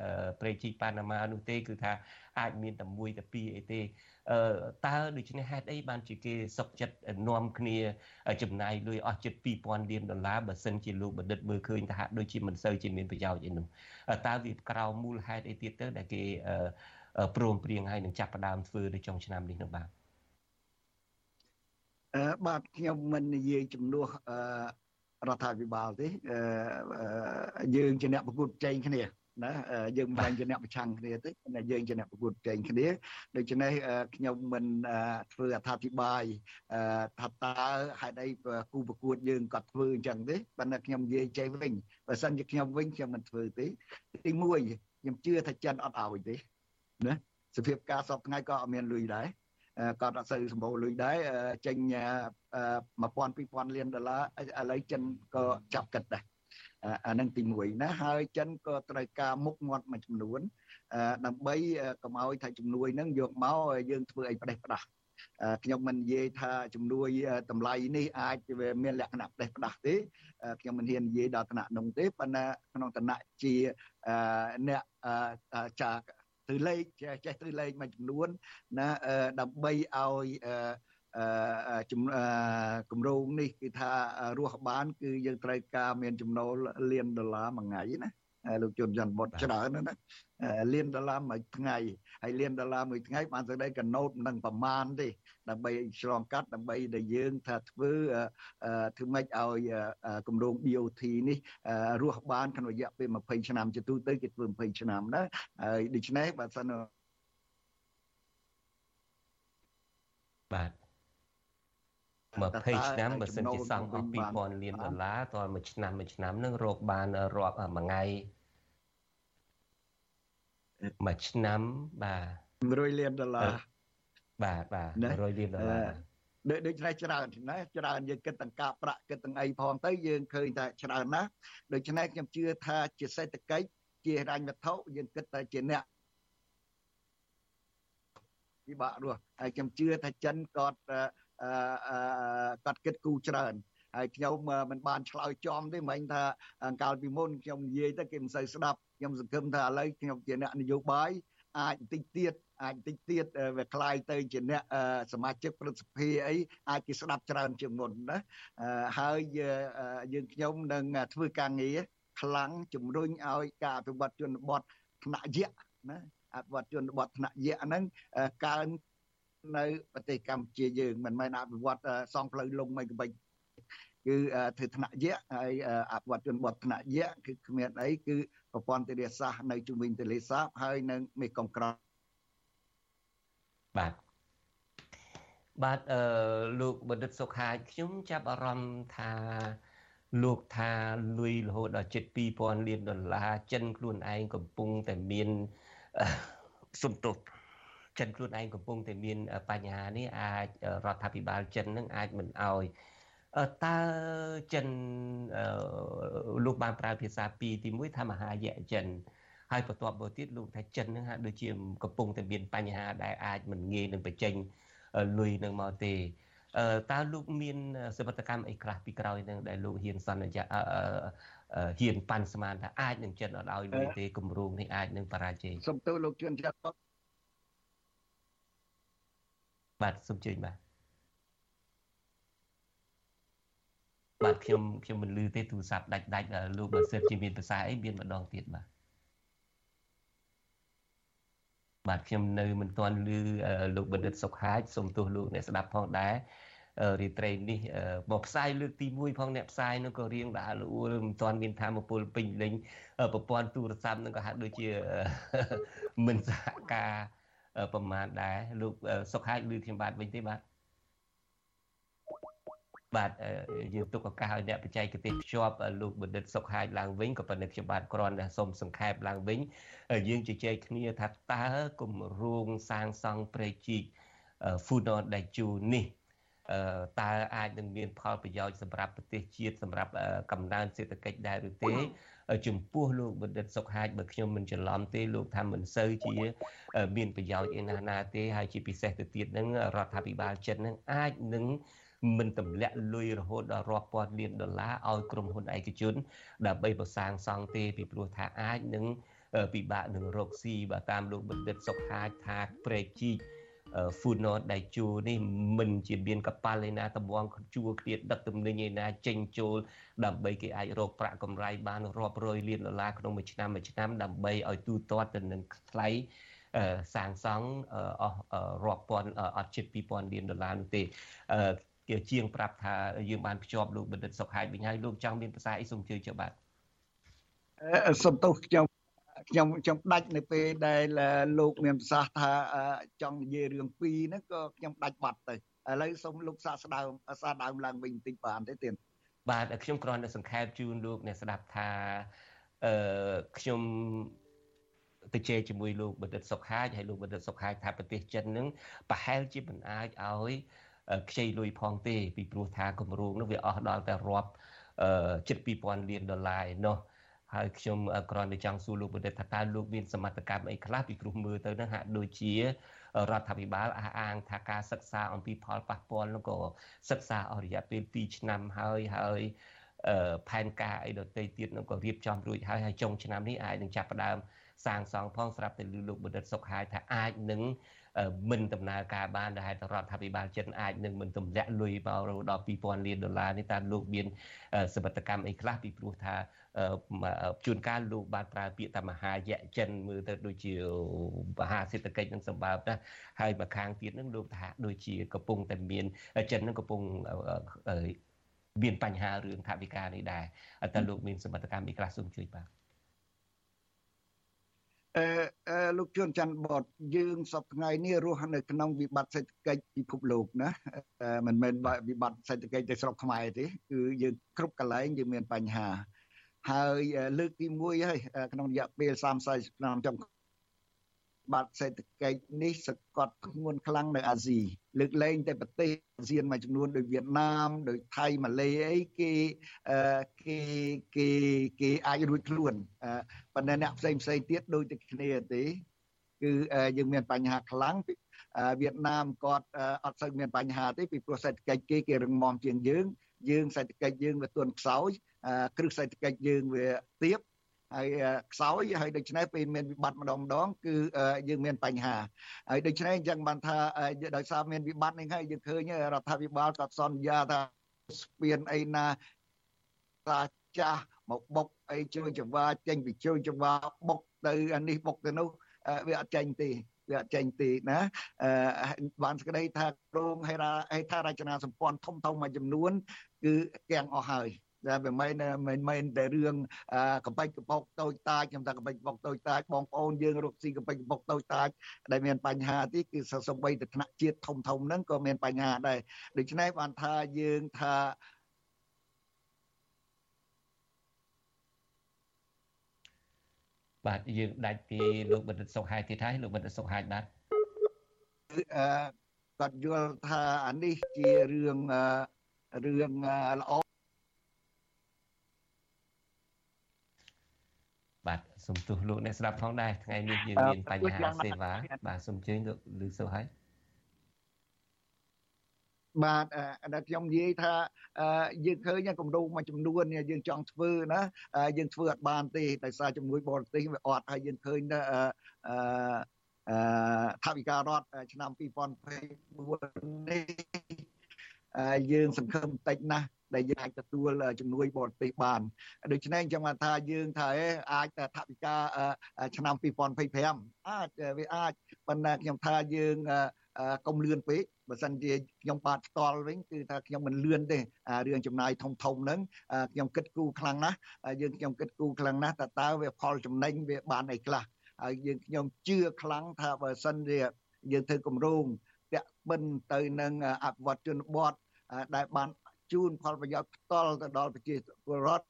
ប្រេជីប៉ាណាម៉ានោះទេ គឺថាអាចមានតែមួយតែពីរអីទេ តើដូច្នេះហេតុអីបានជាគេសុកចិត្តនាំគ្នាចំណាយលុយអស់ជិត2000លានដុល្លារបើសិនជាលោកបណ្ឌិតមើលឃើញថាហាក់ដូចជាមិនសូវជាមានប្រយោជន៍អីនោះតើវាក្រៅមូលហេតុអីទៀតទៅដែលគេព្រមព្រៀងឲ្យនឹងចាប់ផ្ដើមធ្វើនៅចុងឆ្នាំនេះនោះបាទអឺបាទខ្ញុំមិននិយាយជំនួសអឺរដ្ឋាភិបាលទេយើងជាអ្នកប្រកួតប្រជែងគ្នា ណាយើងមិនមែនជាអ្នកប្រឆាំងគ្នាទេតែយើងជាអ្នកប្រកួតប្រជែងគ្នាដូច្នេះខ្ញុំមិនធ្វើអត្ថាធិប្បាយថាតើហេតុអីគូប្រកួតយើងគាត់ធ្វើអញ្ចឹងទេប៉ុន្តែខ្ញុំនិយាយចេះវិញបើសិនជាខ្ញុំវិញខ្ញុំមិនធ្វើទេទី1ខ្ញុំជឿថាចិនអត់ឲ្យទេណាសភាពការសពថ្ងៃក៏អត់មានលុយដែរក៏អត់សូវសម្បូរលុយដែរចេញ1000 2000លានដុល្លារឥឡូវចិនក៏ចាប់គិតដែរ អានឹងទី1ណាហើយចិនក៏ត្រូវការមុខមាត់មួយចំនួនដើម្បីកុំឲ្យថាជំនួយនឹងយកមកយើងធ្វើអីផ្ដេសផ្ដាស់ខ្ញុំមិននិយាយថាជំនួយតម្លៃនេះអាចវាមានលក្ខណៈផ្ដេសផ្ដាស់ទេខ្ញុំមិនហ៊ាននិយាយដល់ថ្នាក់នោះទេប៉ុន្តែក្នុងឋានៈជាអ្នកចាទៅលេខចេះទៅលេខមួយចំនួនណាដើម្បីឲ្យ គម្រោងនេះគឺថារស់បាន គឺយើងត្រូវការមានចំណូលលានដុល្លារមួយថ្ងៃណាលោកជនច័ន្ទបុតច្រើនណាលានដុល្លារមួយថ្ងៃហើយលានដុល្លារមួយថ្ងៃបានស្ដីកណូតមិនដឹងប្រមាណទេដើម្បីឆ្លងកាត់ដើម្បីដែលយើងថាធ្វើធ្វើម៉េចឲ្យគម្រោង BOT នេះរស់បានក្នុងរយៈពេល20ឆ្នាំជាទូទៅគេធ្វើ20ឆ្នាំណាហើយដូច្នេះបើសិនបាទ 20ឆ្នាំបើសិនជាសង់អស់2000លានដុល្លារតើមួយឆ្នាំមួយឆ្នាំនឹងរកបានរាប់មួយថ្ងៃមួយឆ្នាំបាទ100លានដុល្លារបាទបាទ100លានដុល្លារដូចដូចនេះច្រើនណាច្រើនយើងគិតទាំងការប្រាក់គិតទាំងអីផងទៅយើងឃើញថាច្រើនណាស់ដូច្នេះខ្ញុំជឿថាជាសេដ្ឋកិច្ចជាហិរញ្ញវត្ថុយើងគិតតែជាអ្នកពិបាករស់ហើយខ្ញុំជឿថាចិនគាត់ គាត់គិតគូច្រើនហើយខ្ញុំមិនបានឆ្លើយចំទេមិនថាកាលពីមុនខ្ញុំនិយាយទៅគេមិនសូវស្ដាប់ខ្ញុំសង្ឃឹមថាឥឡូវខ្ញុំជាអ្នកនយោបាយអាចបន្តិចទៀតអាចបន្តិចទៀតវាคล้ายទៅជាអ្នកសមាជិកព្រឹទ្ធសភាអីអាចគេស្ដាប់ច្រើនជាងមុនណាហើយយើងខ្ញុំនឹងធ្វើការងារខ្លាំងជំរុញឲ្យការអភិវឌ្ឍជនបទថ្នាក់យៈណាអភិវឌ្ឍជនបទថ្នាក់យៈហ្នឹងកើន នៅប្រទេសកម្ពុជាយើងមិនមែនអភិវឌ្ឍសង់ផ្លូវលំមិនក្បិចគឺធ្វើថ្នាក់យៈហើយអភិវឌ្ឍជនបទថ្នាក់យៈគឺគ្មានអីគឺប្រព័ន្ធទិរាសាស្ត្រនៅជុំវិញទន្លេសាបហើយនៅមេគង្គក្របាទបាទអឺលោកបណ្ឌិតសុខាខ្ញុំចាប់អារម្មណ៍ថាលោកថាលុយរហូតដល់ជិត2000លានដុល្លារចិនខ្លួនឯងកំពុងតែមានសំទុះ ចិនខ្លួនឯងកំពុងតែមានបញ្ហានេះអាចរដ្ឋាភិបាលចិននឹងអាចមិនអោយតើចិនលោកបានប្រើភាសាពីរទី1ថាមហាយៈចិនហើយបន្ទាប់មកទៀតលោកថាចិននឹងហាក់ដូចជាកំពុងតែមានបញ្ហាដែលអាចមិនងាយនឹងបញ្ចេញលុយនឹងមកទេតើលោកមានសវត្ថកម្មអីខ្លះពីក្រោយនឹងដែលលោកហ៊ានសន្យាហ៊ានប៉ាន់ស្មានថាអាចនឹងចិនអត់ឲ្យលុយទេគម្រោងនេះអាចនឹងបរាជ័យសូមទោសលោកជួនចាត់ បាទសូមជើញបាទបាទខ្ញុំខ្ញុំមិនលឺទេទូរស័ព្ទដាច់ដាច់លោកបើសិនជាមានភាសាអីមានម្ដងទៀតបាទបាទខ្ញុំនៅមិនទាន់ឮលោកបណ្ឌិតសុខហាជសូមទោសលោកអ្នកស្ដាប់ផងដែររីត្រេននេះមកផ្សាយលើកទី1ផងអ្នកផ្សាយនោះក៏រៀងដាក់លួលមិនទាន់មានធម៌ពលពេញលេញប្រព័ន្ធទូរស័ព្ទនឹងក៏ហាក់ដូចជាមិនសហការ ប្រមាណដែរលោកសុខហាជឮខ្ញុំបាទវិញទេបាទបាទយើងទុកឱកាសឲ្យអ្នកបច្ចេកទេសភ្ជាប់លោកបណ្ឌិតសុខហាជឡើងវិញក៏ប៉ុន្តែខ្ញុំបាទគ្រាន់តែសូមសង្ខេបឡើងវិញយើងជជែកគ្នាថាតើគម្រោងសាងសង់ព្រៃជីក Funon Daiju នេះតើអាចនឹងមានផលប្រយោជន៍សម្រាប់ប្រទេសជាតិសម្រាប់កំណើនសេដ្ឋកិច្ចដែរឬទេ ចំពោះលោកបណ្ឌិតសុខហាជបើខ្ញុំមិនច្រឡំទេលោកថាមិនសូវជា មានប្រយោជន៍ឯណាណាទេហើយជាពិសេសទៅទៀតនឹងរដ្ឋាភិបាលចិននឹងអាចនឹងមិនទម្លាក់លុយរហូតដល់រាប់ពាន់លានដុល្លារឲ្យក្រុមហ៊ុនឯកជន ដើម្បីប្រសាងសង់ទេពីព្រោះថាអាចនឹងពិបាកនឹងរកស៊ីបើតាមលោកបណ្ឌិតសុកហាជថាព្រែកជីក food note ដែលជួនេះមិនជាមានកប៉ាល់ឯណាតំងជួគ្នាដឹកទំនិញឯណាចេញចូលដើម្បីគេអាចរកប្រាក់កម្រៃបានរាប់រយលានដុល្លារក្នុងមួយឆ្នាំមួយឆ្នាំដើម្បីឲ្យទូទាត់ទៅនឹងថ្លៃសាងសង់អស់រាប់ពាន់អត់ជិត2000លានដុល្លារនោះទេគេជាងប្រាប់ថាយើងបានភ្ជាប់លោកបណ្ឌិតសុខហាយវិញហើយលោកចង់មានប្រសាសន៍អីសូមជឿចុះបាទសំទោសខ្ញុំ ខ្ញុំខ្ញុំដាច់នៅពេលដែលលោកមានប្រសាសន៍ថាចង់និយាយរឿងពីរហ្នឹងក៏ខ្ញុំដាច់បាត់ទៅឥឡូវសូមលោកសាស្ដើមសាដើមឡើងវិញបន្តិចបានទេទៀតបាទខ្ញុំគ្រាន់តែសង្ខេបជូនលោកអ្នកស្ដាប់ថាអឺខ្ញុំទៅជែកជាមួយលោកបណ្ឌិតសុខហាជហើយលោកបណ្ឌិតសុខហាជថាប្រទេសចិននឹងប្រហែលជាមិនអាចឲ្យខ្ចីលុយផងទេពីព្រោះថាគម្រោងនោះវាអស់ដល់តែរាប់ជិត2000លានដុល្លារឯណោះ ហើយខ្ញុំគ្រាន់តែចង់សួរលោកបណ្ឌិតថាតើលោកមានសមត្ថកម្មអីខ្លះពីព្រោះមើលទៅនឹងហាក់ដូចជារដ្ឋាភិបាលអះអាងថាការសិក្សាអំពីផលប៉ះពាល់នោះក៏សិក្សាអស់រយៈពេល2ឆ្នាំហើយហើយផែនការអីដទៃទៀតនោះក៏រៀបចំរួចហើយហើយចុងឆ្នាំនេះអាចនឹងចាប់ផ្ដើមសាងសង់ផងស្រាប់តែលោកបណ្ឌិតសុខហាយថាអាចនឹងមិនដំណើរការបានដែលហេតុរដ្ឋាភិបាលចិនអាចនឹងមិនទម្លាក់លុយមករហូតដល់2000លានដុល្លារនេះតាមលោកមានសមត្ថកម្មអីខ្លះពីព្រោះថា ជួនកាលលោកបានប្រើពាក្យថាមហាយៈចិនមើលទៅដូចជាមហាសេដ្ឋកិច្ចនឹងសម្បើមណាស់ហើយមួយខាងទៀតនឹងលោកថាដូចជាកំពុងតែមានចិននឹងកំពុងមានបញ្ហារឿងថាវិការនេះដែរតើលោកមានសមត្ថកម្មអីខ្លះសូមជួយបាទអឺលោកជួនច័ន្ទបតយើងសប្តាហ៍នេះរស់នៅក្នុងវិបត្តិសេដ្ឋកិច្ចពិភពលោកណាមិនមែនវិបត្តិសេដ្ឋកិច្ចតែស្រុកខ្មែរទេគឺយើងគ្រប់កន្លែងយើងមានបញ្ហា ហើយលើកទី1ហើយក្នុងរយៈពេល30 40ឆ្នាំចុងបាត់សេដ្ឋកិច្ចនេះសកត់ធ្ងន់ខ្លាំងនៅអាស៊ីលើកលែងតែប្រទេសអាស៊ានមួយចំនួនដូចវៀតណាមដូចថៃម៉ាឡេអីគេគេគេគេអាចរួចខ្លួនប៉ុន្តែអ្នកផ្សេងផ្សេងទៀតដូចតែគ្នាទេគឺយើងមានបញ្ហាខ្លាំងវៀតណាមគាត់អត់សូវមានបញ្ហាទេពីព្រោះសេដ្ឋកិច្ចគេគេរឹងមាំជាងយើងយើងសេដ្ឋកិច្ចយើងវាទន់ខ្សោយ គ្រឹះសេដ្ឋកិច្ចយើងវាទាបហើយខ្សោយហើយដូច្នេះពេលមានវិបត្តិម្ដងម្ដងគឺយើងមានបញ្ហាហើយដូច្នេះអញ្ចឹងបានថាដោយសារមានវិបត្តិនេះហើយយើងឃើញរដ្ឋាភិបាលក៏សន្យាថាស្ពានអីណាតាចាស់មកបុកអីជួយចង្វាចេញពីជួយចង្វាបុកទៅអានេះបុកទៅនោះវាអត់ចេញទេវាអត់ចេញទេណាបានសេចក្តីថាក្រងហេរាហេដ្ឋារចនាសម្ព័ន្ធធំធំមួយចំនួន គឺកាំងអស់ហើយ តែមិនមែនមិនមែនតែរឿងកំបាច់កំប៉ុកតូចតាចខ្ញុំថាកំបាច់កំប៉ុកតូចតាចបងប្អូនយើងរកស៊ីកំបាច់កំប៉ុកតូចតាចដែលមានបញ្ហាទីគឺសម្បីតែថ្នាក់ជាតិធំធំហ្នឹងក៏មានបញ្ហាដែរដូច្នេះបានថាយើងថាបាទយើងដាច់ពីលោកបណ្ឌិតសុខហាយទៀតហើយលោកបណ្ឌិតសុខហាយបាទអឺគាត់យល់ថាអានេះជារឿងរឿងល្អបាទ សូមទោសលោកអ្នកស្ដាប់ផងដែរថ្ងៃនេះយើងមានបញ្ហាសេវាបាទសូមជើញលោកលឺសូវហើយបាទដែលខ្ញុំនិយាយថាយើងឃើញគម្រោងមួយចំនួនយើងចង់ធ្វើណាយើងធ្វើអត់បានទេដោយសារជំនួយបរទេសវាអត់ហើយយើងឃើញអឺអឺថាវិការរដ្ឋឆ្នាំ2024នេះយើងសង្ឃឹមតិចណាស់ ដែលយើងអាចទទួលជំនួយបរទេសបានដូច្នេះអញ្ចឹងបានថាយើងថាអាចថវិកាឆ្នាំ2025អាចវាអាចប៉ុន្តែខ្ញុំថាយើងកុំលឿនពេកបើសិនជាខ្ញុំបាទផ្ទាល់វិញគឺថាខ្ញុំមិនលឿនទេរឿងចំណាយធំធំហ្នឹងខ្ញុំគិតគូរខ្លាំងណាស់យើងខ្ញុំគិតគូរខ្លាំងណាស់តើតើវាផលចំណេញវាបានអីខ្លះហើយយើងខ្ញុំជឿខ្លាំងថាបើសិនជាយើងធ្វើគម្រោងតាក់បិណ្ឌទៅនឹងអភិវឌ្ឍជនបទដែលបាន ជូនផលប្រយោជន៍ផ្ទាល់ទៅដល់ប្រជាពលរដ្ឋ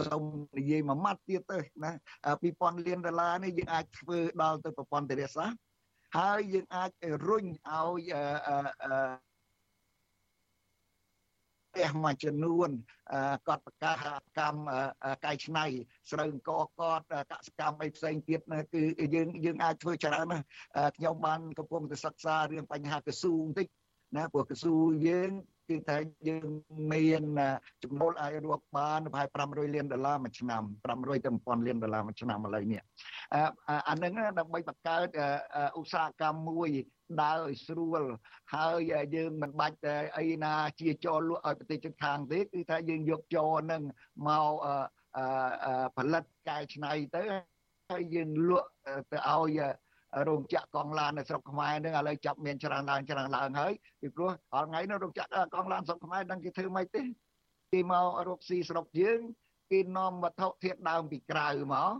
សូមនិយាយមួយម៉ាត់ទៀតទៅណា2000លានដុល្លារនេះយើងអាចធ្វើដល់ទៅប្រព័ន្ធធារាសាស្ត្រហើយយើងអាចរុញឲ្យទះ មួយចំនួនកត់ប្រកាសកម្មកែច្នៃស្រូវអង្គកតកសកម្មអីផ្សេងទៀតគឺយើងយើងអាចធ្វើច្រើនណាខ្ញុំបានកំពុងតែសិក្សារឿងបញ្ហាកស៊ូបន្តិច ណាព្រោះកស៊ូយើងគឺថាយើងមានចំណូលអាចរាប់បានប្រហែល500លានដុល្លារមួយឆ្នាំ500ទៅ1000លានដុល្លារមួយឆ្នាំឥឡូវនេះអានឹងដើម្បីបង្កើតឧស្សាហកម្មមួយដើរឲ្យស្រួលហើយយើងមិនបាច់អីណាជាចរលក់ឲ្យប្រទេសជិតខាងទេគឺថាយើងយកចរនឹងមកផលិតកែច្នៃទៅហើយយើងលក់ទៅឲ្យ រោងចក្រកង់ឡាននៅស្រុកខ្មែរនឹងឥឡូវចាប់មានច្រើនឡើងច្រើនឡើងហើយពីព្រោះរាល់ថ្ងៃនោះរោងចក្រកង់ឡានស្រុកខ្មែរដឹងគេធ្វើម៉េចទេគេមករកស៊ីស្រុកយើងគេនាំវត្ថុធាតុដើមពីក្រៅមក